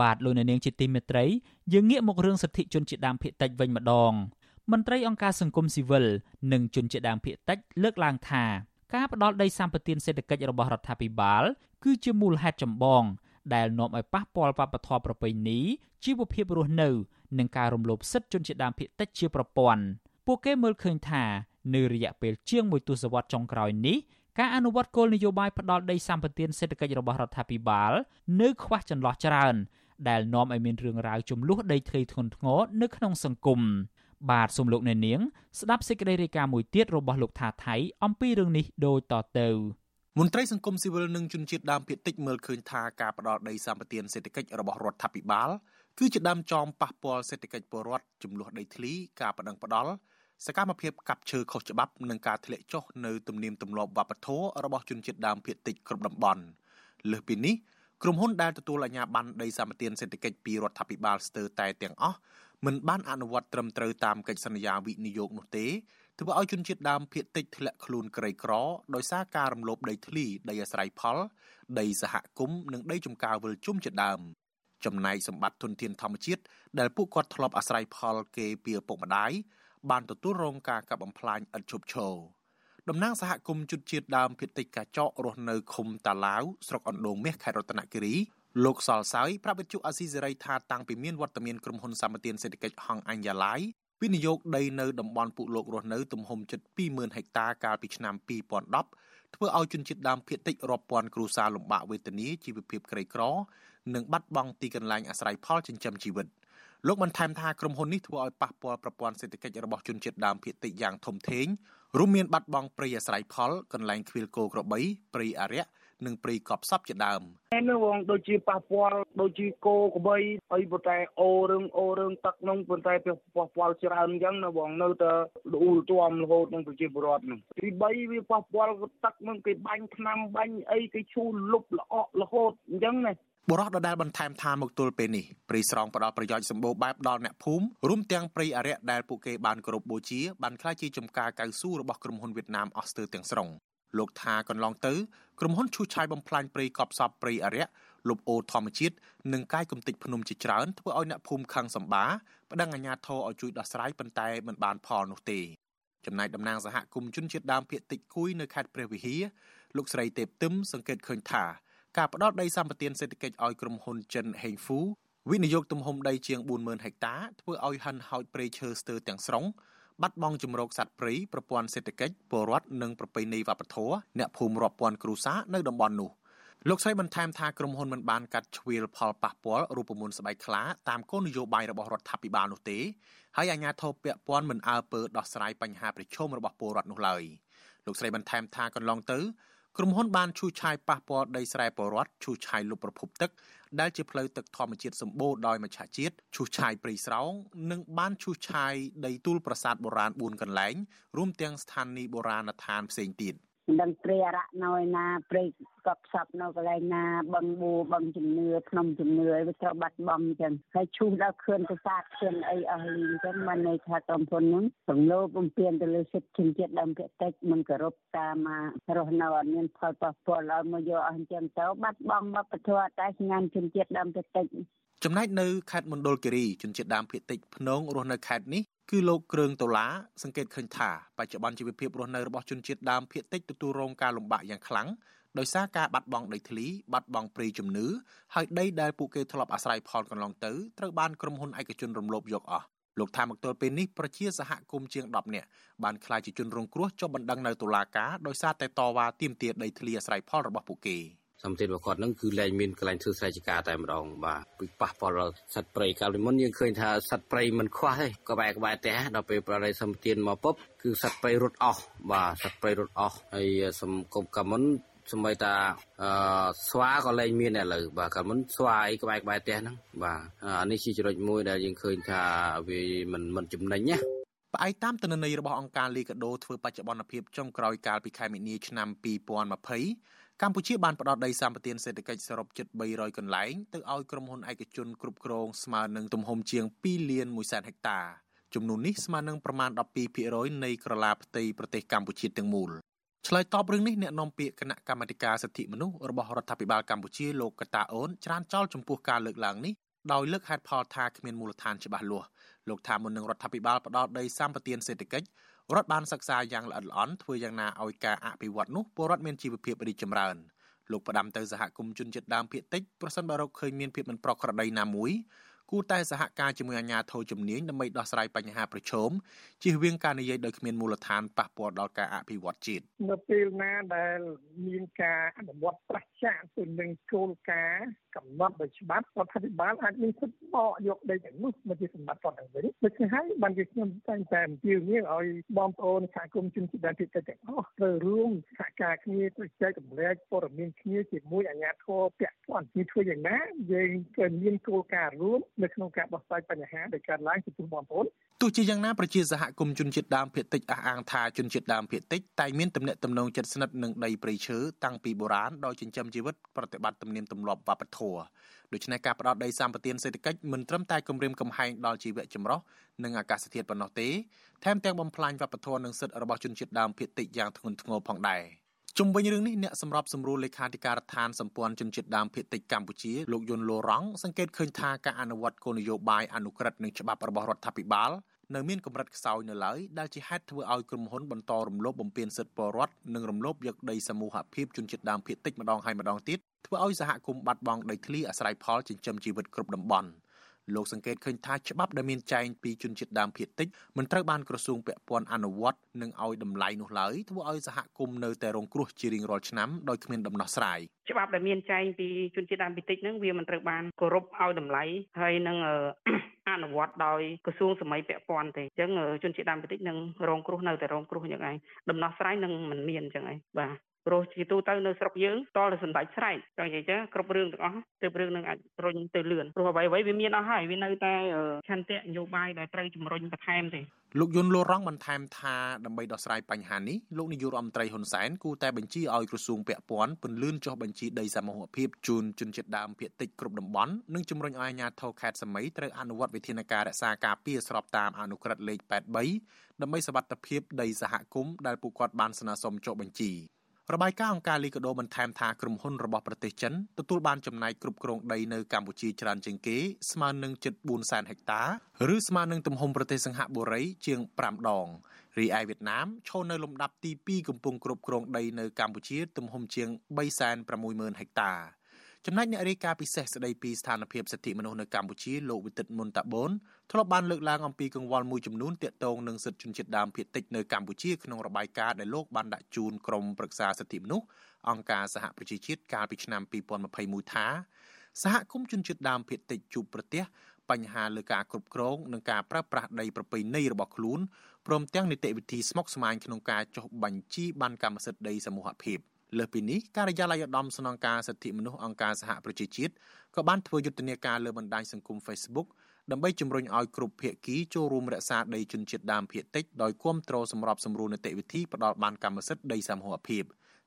[SPEAKER 4] បាទលោកអ្នកនាងជាទីមេត្រីយើងងាកមករឿងសិទ្ធិជនជាតិដើមភាគតិចវិញម្ដងមន្ត្រីអង្គការសង្គមស៊ីវិលនិងជនជាតិដើមភាគតិចលើកឡើងថាការផ្ដាល់ដីសម្បត្តិសេដ្ឋកិច្ចរបស់រដ្ឋាភិបាល គឺជាមូលហេតុចម្បង ដែលនាំឲ្យប៉ះពាល់វប្បធម៌ប្រពៃណីជីវភាពរស់នៅ និងការរំលោភសិទ្ធិជនជាតិដើមភាគតិចជាប្រព័ន្ធពួកគេមើលឃើញថានៅរយៈពេលជាងមួយទសវត្សរ៍ចុងក្រោយនេះការអនុវត្តគោលនយោបាយផ្ដាល់ដីសម្បត្តិសេដ្ឋកិច្ចរបស់រដ្ឋាភិបាល នៅខ្វះចន្លោះច្រើន ដែលនាំឲ្យមានរឿងរ៉ាវចំនួនដីធ្លីធ្ងន់ធ្ងរនៅក្នុងសង្គមបាទសូមលោកអ្នកនាងស្ដាប់សេចក្តីរាយការណ៍មួយទៀតរបស់លោកថាថៃអំពីរឿងនេះដូចតទៅ
[SPEAKER 15] មន្ត្រីសង្គមស៊ីវិលនិងជនជាតិដើមភាគតិចមើលឃើញថាការផ្ដល់ដីសម្បត្តិសេដ្ឋកិច្ចរបស់រដ្ឋាភិបាលគឺជាដើមចមប៉ះពាល់សេដ្ឋកិច្ចពលរដ្ឋចំនួនដីធ្លីការបដិងផ្ដាល់សកម្មភាពកាប់ឈើខុសច្បាប់និងការធ្លាក់ចុះនៅទំនៀមទម្លាប់វប្បធម៌របស់ជនជាតិដើមភាគតិចគ្រប់តំបន់លើសពីនេះ ក្រុមហ៊ុនដែលទទួលអាជ្ញាប័ណ្ណដីសម្បត្តិសេដ្ឋកិច្ចពីរដ្ឋាភិបាលស្ទើរតែទាំងអស់មិនបានអនុវត្តត្រឹមត្រូវតាមកិច្ចសន្យាវិនិយោគនោះទេធ្វើឲ្យជនជាតិដើមភាគតិចធ្លាក់ខ្លួនក្រីក្រដោយសារការរំលោភដីធ្លីដីអាស្រ័យផល ដីសហគមន៍និងដីចំការវិលជុំជាដើមចំណែកសម្បត្តិធនធានធម្មជាតិដែលពួកគាត់ធ្លាប់អាស្រ័យផលគេពីឪពុកម្ដាយបានទទួលរងការកាប់បំផ្លាញឥតឈប់ឈរ តំណាងសហគមន៍ជុតជាតិដើមភេតិចកាចករស់នៅឃុំតាឡាវស្រុកអណ្ដូងមាសខេត្តរតនគិរីលោកសលសើយប្រាប់វិទ្យុអាស៊ីសេរីថាតាំងពីមានវត្តមានក្រុមហ៊ុនសម្បត្តិសេដ្ឋកិច្ចហងអញ្ញឡាយវិនិយោគដីនៅតំបន់ពុលោករស់នៅទំហំជិត20000ហិកតាកាលពីឆ្នាំ2010ធ្វើឲ្យជនជាតិដើមភាគតិចរាប់ពាន់គ្រួសារលំបាកវេទនាជីវភាពក្រីក្រ និងបាត់បង់ទីកន្លែងអាស្រ័យផលចិញ្ចឹមជីវិតលោកបានថែមថាក្រុមហ៊ុននេះធ្វើឲ្យប៉ះពាល់ប្រព័ន្ធសេដ្ឋកិច្ចរបស់ជនជាតិដើមភាគតិចយ៉ាងធំធេង រួមមានបាត់បង់ព្រៃអាស្រ័យផលកន្លែងខ្វៀលគោក្របីព្រៃអារក្សនិងព្រៃកប់សពជាដើម
[SPEAKER 22] នៅវងដូចជាប៉ះពាល់ដូចជាគោក្របីហើយប៉ុន្តែអូរឿងអូរឿងទឹកនោះប៉ុន្តែប៉ះពាល់ច្រើនអញ្ចឹងនៅវងនៅតែលូលទាំរហូតនឹងប្រជាពលរដ្ឋនោះទី3វាប៉ះពាល់ទឹកនឹងគេបាញ់ថ្នាំបាញ់អីគេឈូសលុបល្អក់រហូតអញ្ចឹងណា
[SPEAKER 15] បុរសដដែលបន្ថែមថាមកទល់ពេលនេះព្រៃស្រងផ្ដល់ប្រយោជន៍សម្បូរបែបដល់អ្នកភូមិរួមទាំងព្រៃអរិយដែលពួកគេបានគោរពបូជាបានក្លាយជាចំការកៅស៊ូរបស់ក្រុមហ៊ុនវៀតណាមអស់ស្ទើរទាំងស្រុងលោកថាកន្លងទៅក្រុមហ៊ុនឈូសឆាយបំផ្លាញព្រៃកប់សពព្រៃអរិយលុបអូរធម្មជាតិនិងកាយគំតិចភ្នំជាច្រើនធ្វើឲ្យអ្នកភូមិខឹងសម្បាប្តឹងអាជ្ញាធរឲ្យជួយដោះស្រាយប៉ុន្តែមិនបានផលនោះទេចំណែកតំណាងសហគមន៍ជនជាតិដើមភាគតិចគួយនៅខេត្តព្រះវិហារលោកស្រីទេពទឹមសង្កេតឃើញថា ការផ្ដល់ដីសម្បត្តិសេដ្ឋកិច្ចឲ្យក្រុមហ៊ុនចិនហេងហ្វូវិនិយោគទំហំដីជាង40000ហិកតាធ្វើឲ្យហិនហោចព្រៃឈើស្ទើរទាំងស្រុងបាត់បង់ជំរកសត្វព្រៃប្រព័ន្ធសេដ្ឋកិច្ចពលរដ្ឋនិងប្រពៃណីវប្បធម៌អ្នកភូមិរាប់ពាន់គ្រួសារនៅតំបន់នោះលោកស្រីបន្ថែមថាក្រុមហ៊ុនមិនបានកាត់ជ្រៀលផលប៉ះពាល់រូបមន្តស្បែកខ្លាតាមគោលនយោបាយរបស់រដ្ឋាភិបាលនោះទេហើយអាជ្ញាធរពាក់ព័ន្ធមិនអើពើដោះស្រាយបញ្ហាប្រឈមរបស់ពលរដ្ឋនោះឡើយលោកស្រីបន្ថែមថាកន្លងទៅ ក្រុមហ៊ុនបានឈូសឆាយប៉ះពាល់ដីស្រែពលរដ្ឋឈូសឆាយលុបប្រភពទឹកដែលជាផ្លូវទឹកធម្មជាតិសម្បូរដោយមច្ឆជាតិឈូសឆាយព្រៃស្រោងនិងបានឈូសឆាយដីទួលប្រាសាទបុរាណ4កន្លែងរួមទាំងស្ថានីយ៍បុរាណដ្ឋានផ្សេងទៀត។
[SPEAKER 23] មិនដឹងព្រៃអរៈនៅឯណាព្រៃកប់សពនៅកន្លែងណាបឹងបួបឹងជំនឿភ្នំជំនឿអីវាត្រូវបាត់បង់អញ្ចឹងហើយឈូសដល់ខឿនប្រាសាទខឿនអីអស់លីអញ្ចឹងមិនន័យថាក្រុមហ៊ុនហ្នឹងរំលោភបំពានទៅលើសិទ្ធិជនជាតិដើមភាគតិចមិនគោរពតាមរស់នៅអត់មានផលប៉ះពាល់ឲ្យមកយកអស់អញ្ចឹងទៅបាត់បង់វប្បធម៌តែស្ងាត់ជនជាតិដើមភាគតិច
[SPEAKER 15] ចំណែកនៅខេត្តមណ្ឌលគិរីជនជាតិដើមភាគតិចភ្នងរស់នៅខេត្តនេះគឺលោកគ្រឿងដុល្លារសង្កេតឃើញថាបច្ចុប្បន្នជីវភាពរស់នៅរបស់ជនជាតិដើមភាគតិចទទួលរងការលំបាកយ៉ាងខ្លាំងដោយសារការបាត់បង់ដីធ្លីបាត់បង់ព្រៃជំនឿហើយដីដែលពួកគេធ្លាប់អាស្រ័យផលកន្លងទៅត្រូវបានក្រុមហ៊ុនឯកជនរំលោភយកអស់លោកថាមកទល់ពេលនេះប្រជាសហគមន៍ជាង10នាក់បានក្លាយជាជនរងគ្រោះចុះបណ្ដឹងនៅតុលាការដោយសារតែតវ៉ាទាមទារដីធ្លីអាស្រ័យផលរបស់ពួកគេ
[SPEAKER 24] សម្ពាធរបស់គាត់ហ្នឹងគឺលែងមានកន្លែងធ្វើស្រែចម្ការតែម្ដងបាទពីប៉ះពាល់ដល់សត្វព្រៃកាលពីមុនយើងឃើញថាសត្វព្រៃមិនខ្វះទេក្បែរក្បែរផ្ទះដល់ពេលប្រដីសម្ពាធមកពុបគឺសត្វព្រៃរត់អស់បាទសត្វព្រៃរត់អស់ហើយសង្គមកាមុនសម្បីតាអឺស្វាក៏លែងមានឥឡូវបាទកាលមុនស្វាអីក្បែរក្បែរផ្ទះហ្នឹងបាទអានេះជាចំណុចមួយដែលយើងឃើញថាវាមិនមិនចំណេញណា
[SPEAKER 15] ផ្អែកតាមទិន្នន័យរបស់អង្គការលីកាដូធ្វើបច្ចុប្បន្នភាពចុងក្រោយកាលពីខែមីនាឆ្នាំ2020 កម្ពុជាបានផ្តល់ដីសម្បត្តិសេដ្ឋកិច្ចសរុបជិត300កន្លែងទៅឲ្យក្រុមហ៊ុនឯកជនគ្រប់គ្រងស្មើនឹងទំហំជាង2លាន1សែនហិកតាចំនួននេះស្មើនឹងប្រមាណ12%នៃក្រឡាផ្ទៃប្រទេសកម្ពុជាទាំងមូលឆ្លើយតបរឿងនេះអ្នកនាំពាក្យគណៈកម្មាធិការសិទ្ធិមនុស្សរបស់រដ្ឋាភិបាលកម្ពុជាលោកកតាអូនច្រានចោលចំពោះការលើកឡើងនេះដោយលើកហេតុផលថាគ្មានមូលដ្ឋានច្បាស់លាស់លោកថាមុននឹងរដ្ឋាភិបាលផ្ដល់ដីសម្បត្តិសេដ្ឋកិច្ច រដ្ឋបានសិក្សាយ៉ាងល្អិតល្អន់ធ្វើយ៉ាងណាឲ្យការអភិវឌ្ឍនោះពលរដ្ឋមានជីវភាពរីកចម្រើនលោកផ្ដាំទៅសហគមន៍ជនជាតិដើមភាគតិចប្រសិនបើរកឃើញមានភាពមិនប្រក្រតីណាមួយ គួរតែសហការជាមួយអាជ្ញាធរជំនាញដើម្បីដោះស្រាយបញ្ហាប្រឈមជៀសវាងការនិយាយដោយគ្មានមូលដ្ឋានប៉ះពាល់ដល់ការអភិវឌ្ឍជាតិ
[SPEAKER 25] នៅពេលណាដែលមានការអនុវត្តប្រឆាំងទៅនឹងគោលការណ៍កំណត់ដោយច្បាប់រដ្ឋាភិបាលអាចមានសិទ្ធិបកយកដីទាំងនោះមកជាសម្បត្តិគាត់ទៅវិញដូច្នេះហើយបានជាខ្ញុំតែងតែអំពាវនាវឲ្យបងប្អូនសហគមន៍ជនជាតិដើមភាគតិចទាំងអស់ត្រូវរួមសហការគ្នាទៅចែករំលែកព័ត៌មានគ្នាជាមួយអាជ្ញាធរពាក់ព័ន្ធនេះធ្វើយ៉ាងណាយើងក៏មានគោលការណ៍រួមនៅក្នុងការដោះស្រាយបញ្ហាដែលកើតឡើងចំពោះបងប្អូន
[SPEAKER 15] ទោះជាយ៉ាងណាប្រជាសហគមន៍ជនជាតិដើមភាគតិចអះអាងថាជនជាតិដើមភាគតិចតែមានទំនាក់ទំនងជិតស្និទ្ធនឹងដីព្រៃឈើតាំងពីបុរាណដោយចិញ្ចឹមជីវិតប្រតិបត្តិទំនៀមទម្លាប់វប្បធម៌ដូច្នេះការផ្ដោតដីសម្បត្តិសេដ្ឋកិច្ចមិនត្រឹមតែគម្រាមកំហែងដល់ជីវៈចម្រុះនិងអាកាសធាតុប៉ុណ្ណោះទេថែមទាំងបំផ្លាញវប្បធម៌និងសិទ្ធិរបស់ជនជាតិដើមភាគតិចយ៉ាងធ្ងន់ធ្ងរផងដែរ ជុំវិញរឿងនេះអ្នកសម្របសម្រួលលេខាធិការដ្ឋានសម្ព័ន្ធជនជាតិដើមភាគតិចកម្ពុជាលោកយុនលូរ៉ង់សង្កេតឃើញថាការអនុវត្តគោលនយោបាយអនុក្រឹត្យនិងច្បាប់របស់រដ្ឋាភិបាលនៅមានកម្រិតខ្សោយនៅឡើយដែលជាហេតុធ្វើឲ្យក្រុមហ៊ុនបន្តរំលោភបំពានសិទ្ធិពលរដ្ឋនិងរំលោភយកដីសមូហភាពជនជាតិដើមភាគតិចម្ដងហើយម្ដងទៀតធ្វើឲ្យសហគមន៍បាត់បង់ដីធ្លីអាស្រ័យផលចិញ្ចឹមជីវិតគ្រប់តំបន់ លោកសង្កេតឃើញថាច្បាប់ដែលមានចែងពីជនជាតិដើមភាគតិចមិនត្រូវបានក្រសួងពាក់ព័ន្ធអនុវត្តនិងឲ្យតម្លៃនោះឡើយធ្វើឲ្យសហគមន៍នៅតែរងគ្រោះជារៀងរាល់ឆ្នាំដោយគ្មានដំណោះស្រាយ
[SPEAKER 26] ច្បាប់ដែលមានចែងពីជនជាតិដើមភាគតិចហ្នឹងវាមិនត្រូវបានគោរពឲ្យតម្លៃហើយនឹងអនុវត្តដោយក្រសួងសម័យពាក់ព័ន្ធទេអញ្ចឹងជនជាតិដើមភាគតិចនឹងរងគ្រោះនៅតែរងគ្រោះយ៉ាងឯងដំណោះស្រាយនឹងមិនមានអញ្ចឹងឯងបាទ ព្រោះជាទូទៅនៅស្រុកយើងតតែសម្ដេចស្រែកចង់និយាយចឹងគ្រប់រឿងទាំងអស់ទើបរឿងនឹងអាចរុញទៅលឿនព្រោះអ្វីៗវាមានអស់ហើយវានៅតែឆន្ទៈនយោបាយដែលត្រូវជំរុញបន្ថែមទេ
[SPEAKER 15] លោកយុនលូរ៉ង់បន្ថែមថាដើម្បីដោះស្រាយបញ្ហានេះលោកនាយករដ្ឋមន្ត្រីហ៊ុនសែនគូតែបញ្ជាឲ្យក្រសួងពាក់ព័ន្ធពន្លឿនចុះបញ្ជីដីសមូហភាពជូនជនជាតិដើមភាគតិចគ្រប់តំបន់និងជំរុញឲ្យអាជ្ញាធរខេត្តសមីត្រូវអនុវត្តវិធានការរក្សាការពារស្របតាមអនុក្រឹត្យលេខ83ដើម្បីសវត្ថិភាពដីសហគមន៍ដែលពួកគាត់បានស្នើសុំចុះបញ្ជី របាយការណ៍អង្គការលីកាដូបន្ថែមថាក្រុមហ៊ុនរបស់ប្រទេសចិនទទួលបានចំណាយគ្រប់គ្រងដីនៅកម្ពុជាច្រើនជាងគេស្មើនឹងជិត4សែនហិកតាឬស្មើនឹងទំហំប្រទេសសិង្ហបុរីជាង5ដងរីឯវៀតណាមឈរនៅលំដាប់ទី2កំពុងគ្រប់គ្រងដីនៅកម្ពុជាទំហំជាង360,000ហិកតា ចំណែកអ្នករាយការណ៍ពិសេសស្ដីពីស្ថានភាពសិទ្ធិមនុស្សនៅកម្ពុជាលោកវិទិតមុនតាបូនធ្លាប់បានលើកឡើងអំពីកង្វល់មួយចំនួនទាក់ទងនឹងសិទ្ធិជនជាតិដើមភាគតិចនៅកម្ពុជាក្នុងរបាយការណ៍ដែលលោកបានដាក់ជូនក្រុមប្រឹក្សាសិទ្ធិមនុស្សអង្គការសហប្រជាជាតិកាលពីឆ្នាំ2021ថាសហគមន៍ជនជាតិដើមភាគតិចជួបប្រទះបញ្ហាលើការគ្រប់គ្រងនិងការប្រើប្រាស់ដីប្រពៃណីរបស់ខ្លួនព្រមទាំងនីតិវិធីស្មុគស្មាញក្នុងការចុះបញ្ជីបានកម្មសិទ្ធិដីសមូហភាព។ លើសពីនេះការិយាល័យឧត្តមស្នងការសិទ្ធិមនុស្សអង្គការសហប្រជាជាតិក៏បានធ្វើយុទ្ធនាការលើបណ្ដាញសង្គម Facebook ដើម្បីជំរុញឲ្យគ្រប់ភាគីចូលរួមរក្សាដីជនជាតិដើមភាគតិចដោយគ្រប់គ្រងសម្របសម្រួលនីតិវិធីផ្ដល់បានកម្មសិទ្ធិដីសមូហភាព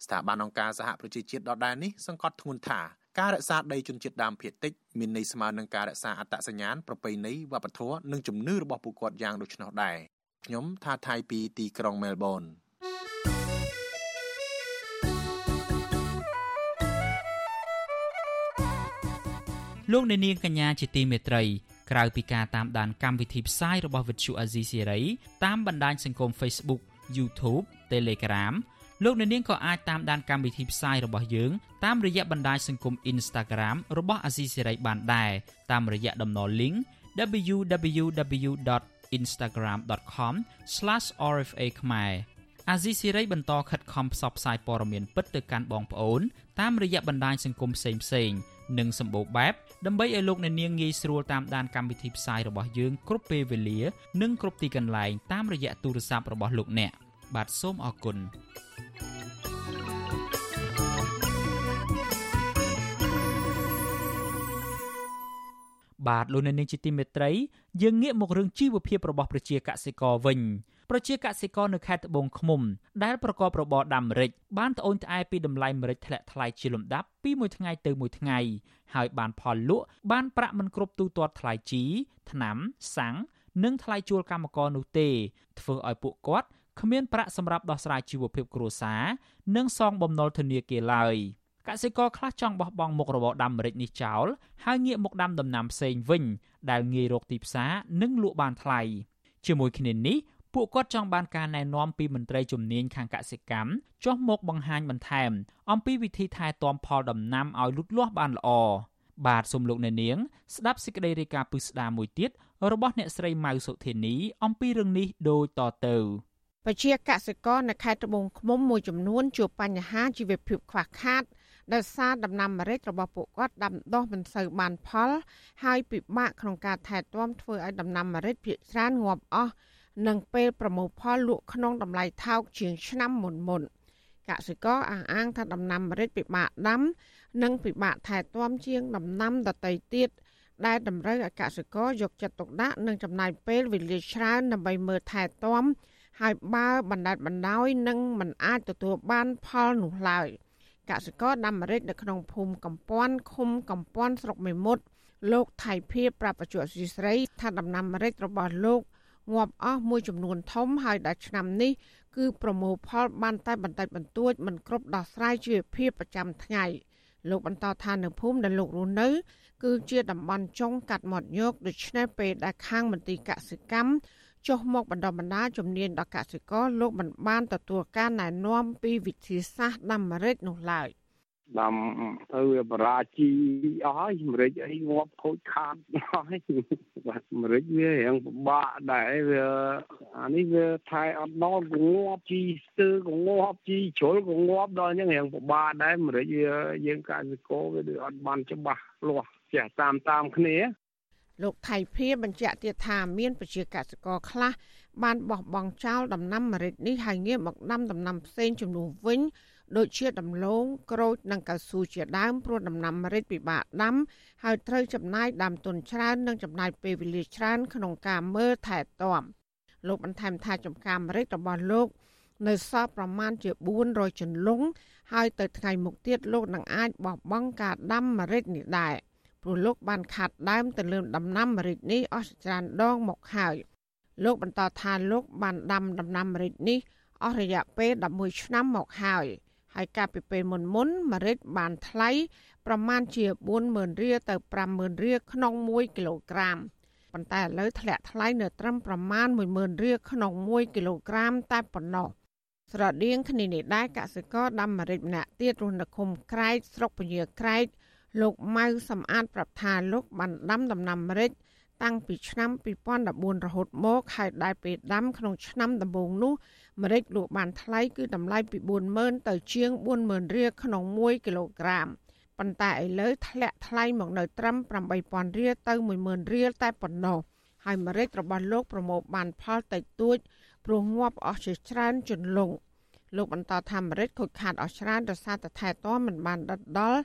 [SPEAKER 15] ស្ថាប័នអង្គការសហប្រជាជាតិដដែលនេះសង្កត់ធ្ងន់ថាការរក្សាដីជនជាតិដើមភាគតិចមានន័យស្មើនឹងការរក្សាអត្តសញ្ញាណប្រពៃណីវប្បធម៌និងជំនឿរបស់ពួកគាត់យ៉ាងដូចនោះដែរខ្ញុំថាថៃពីទីក្រុងមែលប៊ន
[SPEAKER 4] លោកអ្នកនាងកញ្ញាជាទីមេត្រីក្រៅពីការតាមដានកម្មវិធីផ្សាយរបស់ Vuthu Azizi Serai តាមបណ្ដាញសង្គម Facebook YouTube Telegram លោកអ្នកនាងក៏អាចតាមដានកម្មវិធីផ្សាយរបស់យើងតាមរយៈបណ្ដាញសង្គម Instagram របស់អាស៊ីសេរីបានដែរតាមរយៈតំណ link www.instagram.com/rfa ខ្មែរអាស៊ីសេរីបន្តខិតខំផ្សព្វផ្សាយព័ត៌មានពិតទៅកាន់បងប្អូនតាមរយៈបណ្ដាញសង្គមផ្សេងៗ និងសម្បូរបែបដើម្បីឲ្យលោកអ្នកនាងងាយស្រួលតាមដានកម្មវិធីផ្សាយរបស់យើងគ្រប់ពេលវេលា និងគ្រប់ទីកន្លែងតាមរយៈទូរស័ព្ទរបស់លោកអ្នកបាទសូមអរគុណបាទលោកអ្នកនាងជាទីមេត្រីយើងងាកមករឿងជីវភាពរបស់ប្រជាកសិករវិញ ប្រជាកសិករនៅខេត្តត្បូងឃ្មុំដែលប្រកបរបរដាំម្រេចបានត្អូញត្អែពីតម្លៃម្រេចធ្លាក់ថ្លៃជាលំដាប់ពីមួយថ្ងៃទៅមួយថ្ងៃហើយបានផលលក់បានប្រាក់មិនគ្រប់ទូទាត់ថ្លៃជីថ្នាំសាំងនិងថ្លៃជួលកម្មករនោះទេ ធ្វើឲ្យពួកគាត់គ្មានប្រាក់សម្រាប់ដោះស្រាយជីវភាពគ្រួសារនិងសងបំណុលធនាគារឡើយកសិករខ្លះចង់បោះបង់មុខរបរដាំម្រេចនេះចោលហើយងាកមកដាំដំណាំផ្សេងវិញ ដែលងាយរកទីផ្សារនិងលក់បានថ្លៃជាមួយគ្នានេះ ពួកគាត់ចង់បានការណែនាំពីមន្ត្រីជំនាញខាងកសិកម្មចុះមកបង្ហាញបន្ថែម អំពីវិធីថែទាំផលដំណាំឲ្យលូតលាស់បានល្អបាទសូមលោកអ្នកនាង ស្ដាប់សេចក្តីរាយការណ៍ពិស្ដារមួយទៀតរបស់អ្នកស្រីម៉ៅសុធានី អំពីរឿងនេះដូចតទៅ
[SPEAKER 18] ប្រជាកសិករនៅខេត្តត្បូងឃ្មុំមួយចំនួនជួបបញ្ហាជីវភាពខ្វះខាតដោយសារដំណាំម្រេចរបស់ពួកគាត់ដាំដុះមិនសូវបានផល ហើយពិបាកក្នុងការថែទាំធ្វើឲ្យដំណាំម្រេចភាគច្រើនងាប់អស់ និងពេលប្រមូលផលលក់ក្នុងតម្លៃថោកជាងឆ្នាំមុនមុនកសិករអះអាងថាដំណាំម្រេចពិបាកដាំ និងពិបាកថែទាំជាងដំណាំដទៃទៀតដែលតម្រូវឲ្យកសិករយកចិត្តទុកដាក់និងចំណាយពេលវេលាច្រើនដើម្បីមើលថែទាំហើយបើបណ្ដេតបណ្ដោយនឹងមិនអាចទទួលបានផលនោះឡើយកសិករដាំម្រេចនៅក្នុងភូមិកំពាន់ឃុំកំពាន់ស្រុកមេមត់លោកថៃភៀបប្រាប់បច្ចុប្បន្នស្រីថាដំណាំម្រេចរបស់លោក ងាប់អស់មួយចំនួនធំហើយដល់ឆ្នាំនេះគឺប្រមូលផលបានតែបន្តិចបន្តួចមិនគ្រប់ដោះស្រាយជីវភាពប្រចាំថ្ងៃលោកបន្តថានៅភូមិដែលលោករស់នៅ គឺជាតំបន់ចុងកាត់មាត់ញោកដូច្នេះពេលដែលខាងមន្ទីរកសិកម្មចុះមកបណ្ដុះបណ្ដាលជំនាញដល់កសិករលោកមិនបានទទួលការណែនាំពីវិធីសាស្ត្រដាំម្រេចនោះឡើយ។
[SPEAKER 27] ដាំទៅវាបរាជីអស់ហើយម្រេចអីងាប់ខូចខាតអស់ហើយបាទម្រេចវារៀងពិបាកដែរវាអានេះវាថែអត់ដល់ក៏ងាប់ជីស្ទើក៏ងាប់ជីជ្រុលក៏ងាប់ដល់អញ្ចឹងរៀងពិបាកដែរម្រេចវាយើងកសិករវាដូចអត់បានច្បាស់លាស់ចេះតាមតាមគ្នា
[SPEAKER 18] លោកថៃភៀបញ្ជាក់ទៀតថាមានប្រជាកសិករខ្លះបានបោះបង់ចោលដំណាំម្រេចនេះហើយងាកមកដាំដំណាំផ្សេងចំនួនវិញ ដូចជាដំឡូងក្រូចនិងកៅស៊ូជាដើមព្រោះដំណាំម្រេចពិបាកដាំហើយត្រូវចំណាយដើមទុនច្រើននិងចំណាយពេលវេលាច្រើនក្នុងការមើលថែទាំលោកបន្ថែមថាចំការម្រេចរបស់លោកនៅសល់ប្រមាណជា400ចន្លង់ហើយទៅថ្ងៃមុខទៀតលោកនឹងអាចបោះបង់ការដាំម្រេចនេះដែរព្រោះលោកបានខាត់ដើមទៅលើដំណាំម្រេចនេះអស់ច្រើនដងមកហើយលោកបន្តថាលោកបានដាំដំណាំម្រេចនេះអស់រយៈពេល11ឆ្នាំមកហើយ។ ហើយកាលពីពេលមុនមុនម្រេចបានថ្លៃប្រមាណជា40000រៀលទៅ50000រៀលក្នុង1គីឡូក្រាមប៉ុន្តែឥឡូវធ្លាក់ថ្លៃនៅត្រឹមប្រមាណ10000រៀលក្នុង1គីឡូក្រាមតែប៉ុណ្ណោះស្រដៀងគ្នានេះដែរកសិករដាំម្រេចម្នាក់ទៀតរស់នៅឃុំក្រែកស្រុកពញាក្រែកលោកម៉ៅសំអាតប្រាប់ថាលោកបានដាំដំណាំម្រេច តាំងពីឆ្នាំ2014រហូតមកហើយដែលពេលដាំក្នុងឆ្នាំដំបូងនោះម្រេចលក់បានថ្លៃគឺតម្លៃពី40000ទៅជាង40000រៀលក្នុង1គីឡូក្រាមប៉ុន្តែឥឡូវធ្លាក់ថ្លៃមកនៅត្រឹម8000រៀលទៅ10000រៀលតែប៉ុណ្ណោះហើយម្រេចរបស់លោកប្រមូលបានផលតិចតួចព្រោះងាប់អស់ជាច្រើនជន្លង់លោកបន្តថាម្រេចខូចខាតអស់ច្រើនដោយសារតែថែទាំមិនបានដិតដល់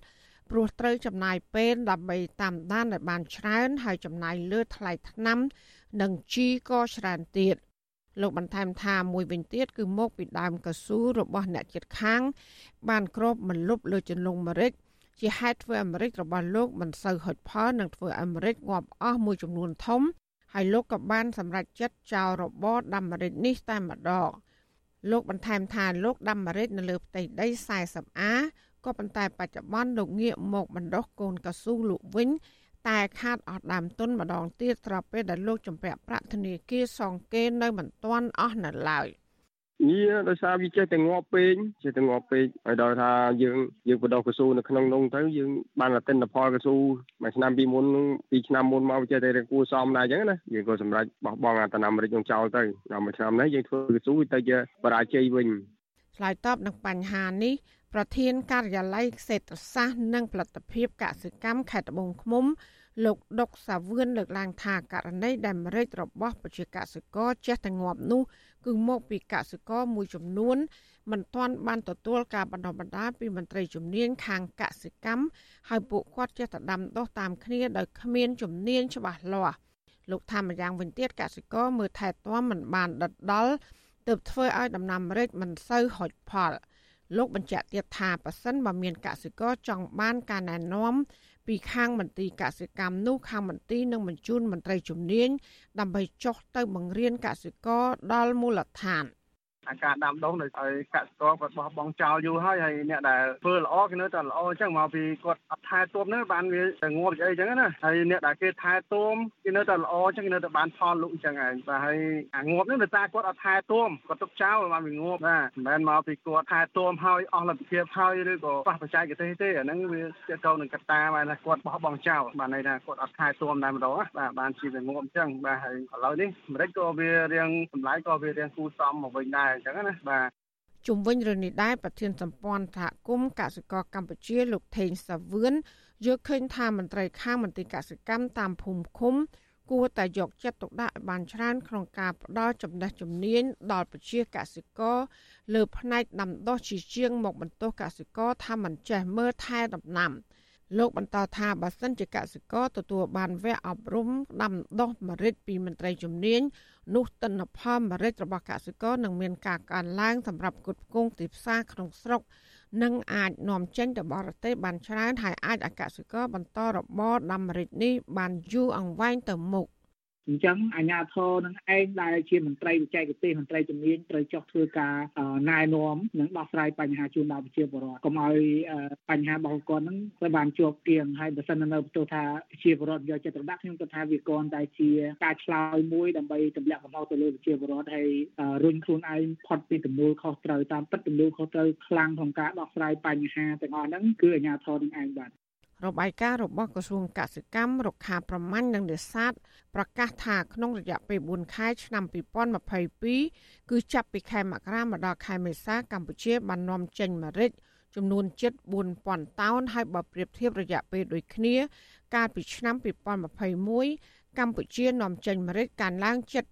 [SPEAKER 18] ព្រោះត្រូវចំណាយពេលដើម្បីតាមដានឲ្យបានច្រើន ហើយចំណាយលើថ្លៃថ្នាំ និងជីក៏ច្រើនទៀត។លោកបន្ថែមថាមួយវិញទៀតគឺមកពីដើមកស៊ូរបស់អ្នកជិតខាង បានគ្របមិនលុបលើជន្លង់អាមេរិកជាហេតុធ្វើអាមេរិករបស់លោកមិនសូវហុចផលនិងធ្វើអាមេរិកងាប់អស់មួយចំនួនធំហើយលោកក៏បានសម្រេចចិត្តចោលរបរដាំអាមេរិកនេះតែម្ដងលោកបន្ថែមថាលោកដាំអាមេរិកនៅលើផ្ទៃដី40អា ក៏ប៉ុន្តែបច្ចុប្បន្នលោកងាកមកបណ្ដុះកូនកស៊ូលក់វិញ តែខាតអស់ដើមទុនម្ដងទៀតស្របពេលដែលលោកជំពាក់ប្រាក់ធនាគារសងគេនៅមិនទាន់អស់នៅឡើយ
[SPEAKER 27] ងារដោយសារវាចេះតែងាប់ពេកចេះតែងាប់ពេកហើយដល់ថាយើងយើងបដោះកស៊ូនៅក្នុងនោះទៅយើងបានលតិនផលកស៊ូមួយឆ្នាំពីមុនពីឆ្នាំមុនមកចេះតែគួសមដែរអញ្ចឹងណាយើងក៏សម្រេចបោះបង់អាតំណាមរិចនឹងចោលទៅដល់មួយឆ្នាំនេះយើងធ្វើកស៊ូទៅជាបរាជ័យវិញ
[SPEAKER 18] ឆ្លើយតបនឹងបញ្ហានេះ ប្រធានការិយាល័យសេដ្ឋសាស្ត្រនិងផលិតភាពកសិកម្មខេត្តត្បូងឃ្មុំ លោកដុកសាវឿនលើកឡើងថាករណីដែលម្រេចរបស់ប្រជាកសិករចេះតែងាប់នោះគឺមកពីកសិករមួយចំនួនមិនទាន់បានទទួលការបណ្ដុះបណ្ដាលពីមន្ត្រីជំនាញខាងកសិកម្មហើយពួកគាត់ចេះតែដាំដុះតាមគ្នាដោយគ្មានជំនាញច្បាស់លាស់លោកថាម្យ៉ាងវិញទៀតកសិករមើលថែទាំមិនបានដិតដល់ទើបធ្វើឲ្យដំណាំម្រេចមិនសូវហុចផល លោកបញ្ជាក់ទៀតថាប៉ះសិនបើមានកសិករចង់បានការណែនាំពីខាងមន្ទីរកសិកម្មនោះខាងមន្ទីរនឹងបញ្ជូនមន្ត្រីជំនាញដើម្បីចុះទៅបង្រៀនកសិករដល់មូលដ្ឋាន។
[SPEAKER 28] អាការដាំដុះនៅឲ្យកសិករគាត់បោះបង់ចោលយូរហើយហើយអ្នកដែលធ្វើល្អគេនៅតែល្អអញ្ចឹងមកពីគាត់អត់ថែទាំហ្នឹងបានវាតែងាប់អីអញ្ចឹងណាហើយអ្នកដែលគេថែទាំគេនៅតែល្អអញ្ចឹងគេនៅតែបានផលលុកអញ្ចឹងឯងបាទហើយអាងាប់ហ្នឹងដោយសារគាត់អត់ថែទាំគាត់ទុកចោលបានវាងាប់ណាមិនមែនមកពីគាត់ថែទាំហើយអស់លទ្ធភាពហើយឬក៏ប៉ះបច្ចេកទេសទេអាហ្នឹងវាទាក់ទងនឹងកត្តាបានថាគាត់បោះបង់ចោលបានន័យថាគាត់អត់ថែទាំតែម្ដងបាទបានជាវាងាប់អញ្ចឹងបាទហើយឥឡូវនេះអាមេរិកក៏វារៀងតម្លៃក៏វារៀងគូសមមកវិញដែរអញ្ចឹងណាបាទ
[SPEAKER 18] ជុំវិញរឿងនេះដែរប្រធានសម្ព័ន្ធសហគមន៍កសិករកម្ពុជាលោកថេងសាវឿនយល់ឃើញថាមន្ត្រីខាងមន្ទីរកសិកម្មតាមភូមិឃុំ គួរតែយកចិត្តទុកដាក់ឲ្យបានច្រើនក្នុងការផ្ដល់ចំណេះជំនាញដល់ប្រជាកសិករលើផ្នែកដាំដុះជាជាងមកបន្ទោសកសិករថាមិនចេះមើលថែដំណាំ លោកបន្តថាបើសិនជាកសិករទទួលបានវគ្គអប់រំដាំដុះម្រេចពីមន្ត្រីជំនាញនោះទិន្នផលម្រេចរបស់កសិករនឹងមានការកើនឡើងសម្រាប់គុតគងទីផ្សារក្នុងស្រុកនិងអាចនាំចេញទៅបរទេសបានច្រើនហើយអាចឲ្យកសិករបន្តរបរដាំម្រេចនេះបានយូរអង្វែងទៅមុខ។
[SPEAKER 29] អញ្ចឹងអាជ្ញាធរនឹងឯងដែលជាមន្ត្រីវិជ្ជាទេសមន្ត្រីជំនាញត្រូវចុះធ្វើការណែនាំនិងដោះស្រាយបញ្ហាជូនដល់ប្រជាពលរដ្ឋកុំឲ្យបញ្ហារបស់គាត់នឹងទៅបានជាប់គៀងហើយបើសិននៅបន្ទោសថាប្រជាពលរដ្ឋយកចិត្តទុកដាក់ខ្ញុំគិតថាវាគ្រាន់តែជាការឆ្លើយមួយដើម្បីទម្លាក់កំហុសទៅលើប្រជាពលរដ្ឋហើយរុញខ្លួនឯងផុតពីទំនួលខុសត្រូវតាមពិតទំនួលខុសត្រូវខ្លាំងក្នុងការដោះស្រាយបញ្ហាទាំងអស់ហ្នឹងគឺអាជ្ញាធរនឹងឯងបាទ
[SPEAKER 18] របាយការណ៍របស់ក្រសួងកសិកម្មរុក្ខាប្រមាញ់និងនេសាទប្រកាសថាក្នុងរយៈពេល4ខែឆ្នាំ2022គឺចាប់ពីខែមករាមកដល់ខែមេសាកម្ពុជាបាននាំចេញម្រេចចំនួនជិត4000តោនហើយបើប្រៀបធៀបរយៈពេលដូចគ្នា កាលពីឆ្នាំ2021កម្ពុជានាំចេញម្រេចកើនឡើងជិត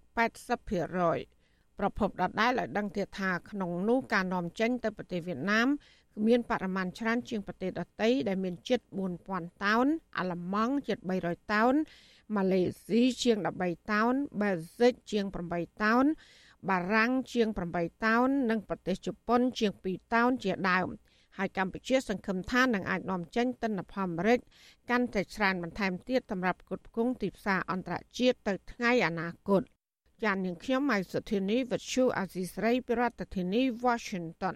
[SPEAKER 18] 80%ប្រពន្ធដដែលឲ្យដឹងទៀតថាក្នុងនោះការនាំចេញទៅប្រទេសវៀតណាមគឺ មានបរិមាណច្រើនជាងប្រទេសដទៃដែលមានជិត4000តោនអាល្លឺម៉ង់ជិត300តោនម៉ាឡេស៊ីជាង13តោនបែលហ្សិកជាង8តោនបារាំងជាង8តោន និងប្រទេសជប៉ុន ជាង2តោនជាដើមហើយកម្ពុជា សង្ឃឹមថានឹងអាចនាំចេញទិន្នផលអាមេរិកកាន់តែច្រើនបន្ថែមទៀតសម្រាប់គុតគង់ទីផ្សារអន្តរជាតិទៅថ្ងៃអនាគតចាននាងខ្ញុំម៉ៃសុធានីវិទ្យុអាស៊ីស្រីប្រធានាធិបតី Washington